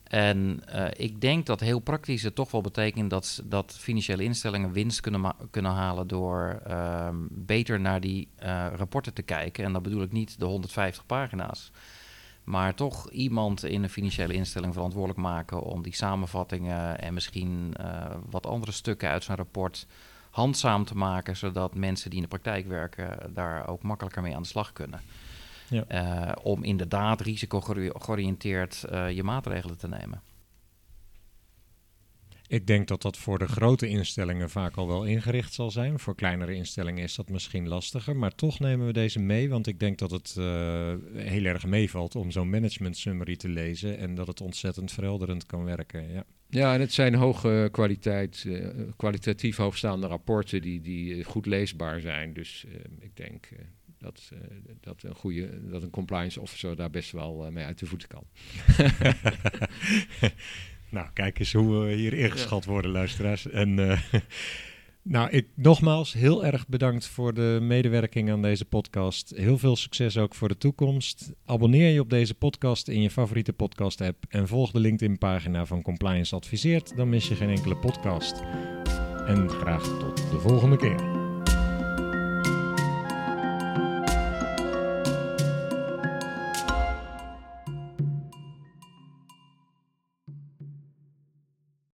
En uh, ik denk dat heel praktisch het toch wel betekent dat, dat financiële instellingen winst kunnen, kunnen halen door uh, beter naar die rapporten te kijken. En dan bedoel ik niet de 150 pagina's. Maar toch iemand in een financiële instelling verantwoordelijk maken om die samenvattingen en misschien uh, wat andere stukken uit zijn rapport handzaam te maken, zodat mensen die in de praktijk werken daar ook makkelijker mee aan de slag kunnen. Ja. Uh, om inderdaad risicogeoriënteerd uh, je maatregelen te nemen. Ik denk dat dat voor de grote instellingen vaak al wel ingericht zal zijn. Voor kleinere instellingen is dat misschien lastiger. Maar toch nemen we deze mee, want ik denk dat het uh, heel erg meevalt om zo'n management summary te lezen. En dat het ontzettend verhelderend kan werken. Ja, ja en het zijn hoge kwaliteit, uh, kwalitatief hoogstaande rapporten die, die goed leesbaar zijn. Dus uh, ik denk dat, dat, een goede, dat een compliance officer daar best wel mee uit de voeten kan. Nou, kijk eens hoe we hier ingeschat worden, luisteraars. En uh, nou, ik nogmaals heel erg bedankt voor de medewerking aan deze podcast. Heel veel succes ook voor de toekomst. Abonneer je op deze podcast in je favoriete podcast-app en volg de LinkedIn-pagina van Compliance Adviseert. Dan mis je geen enkele podcast. En graag tot de volgende keer.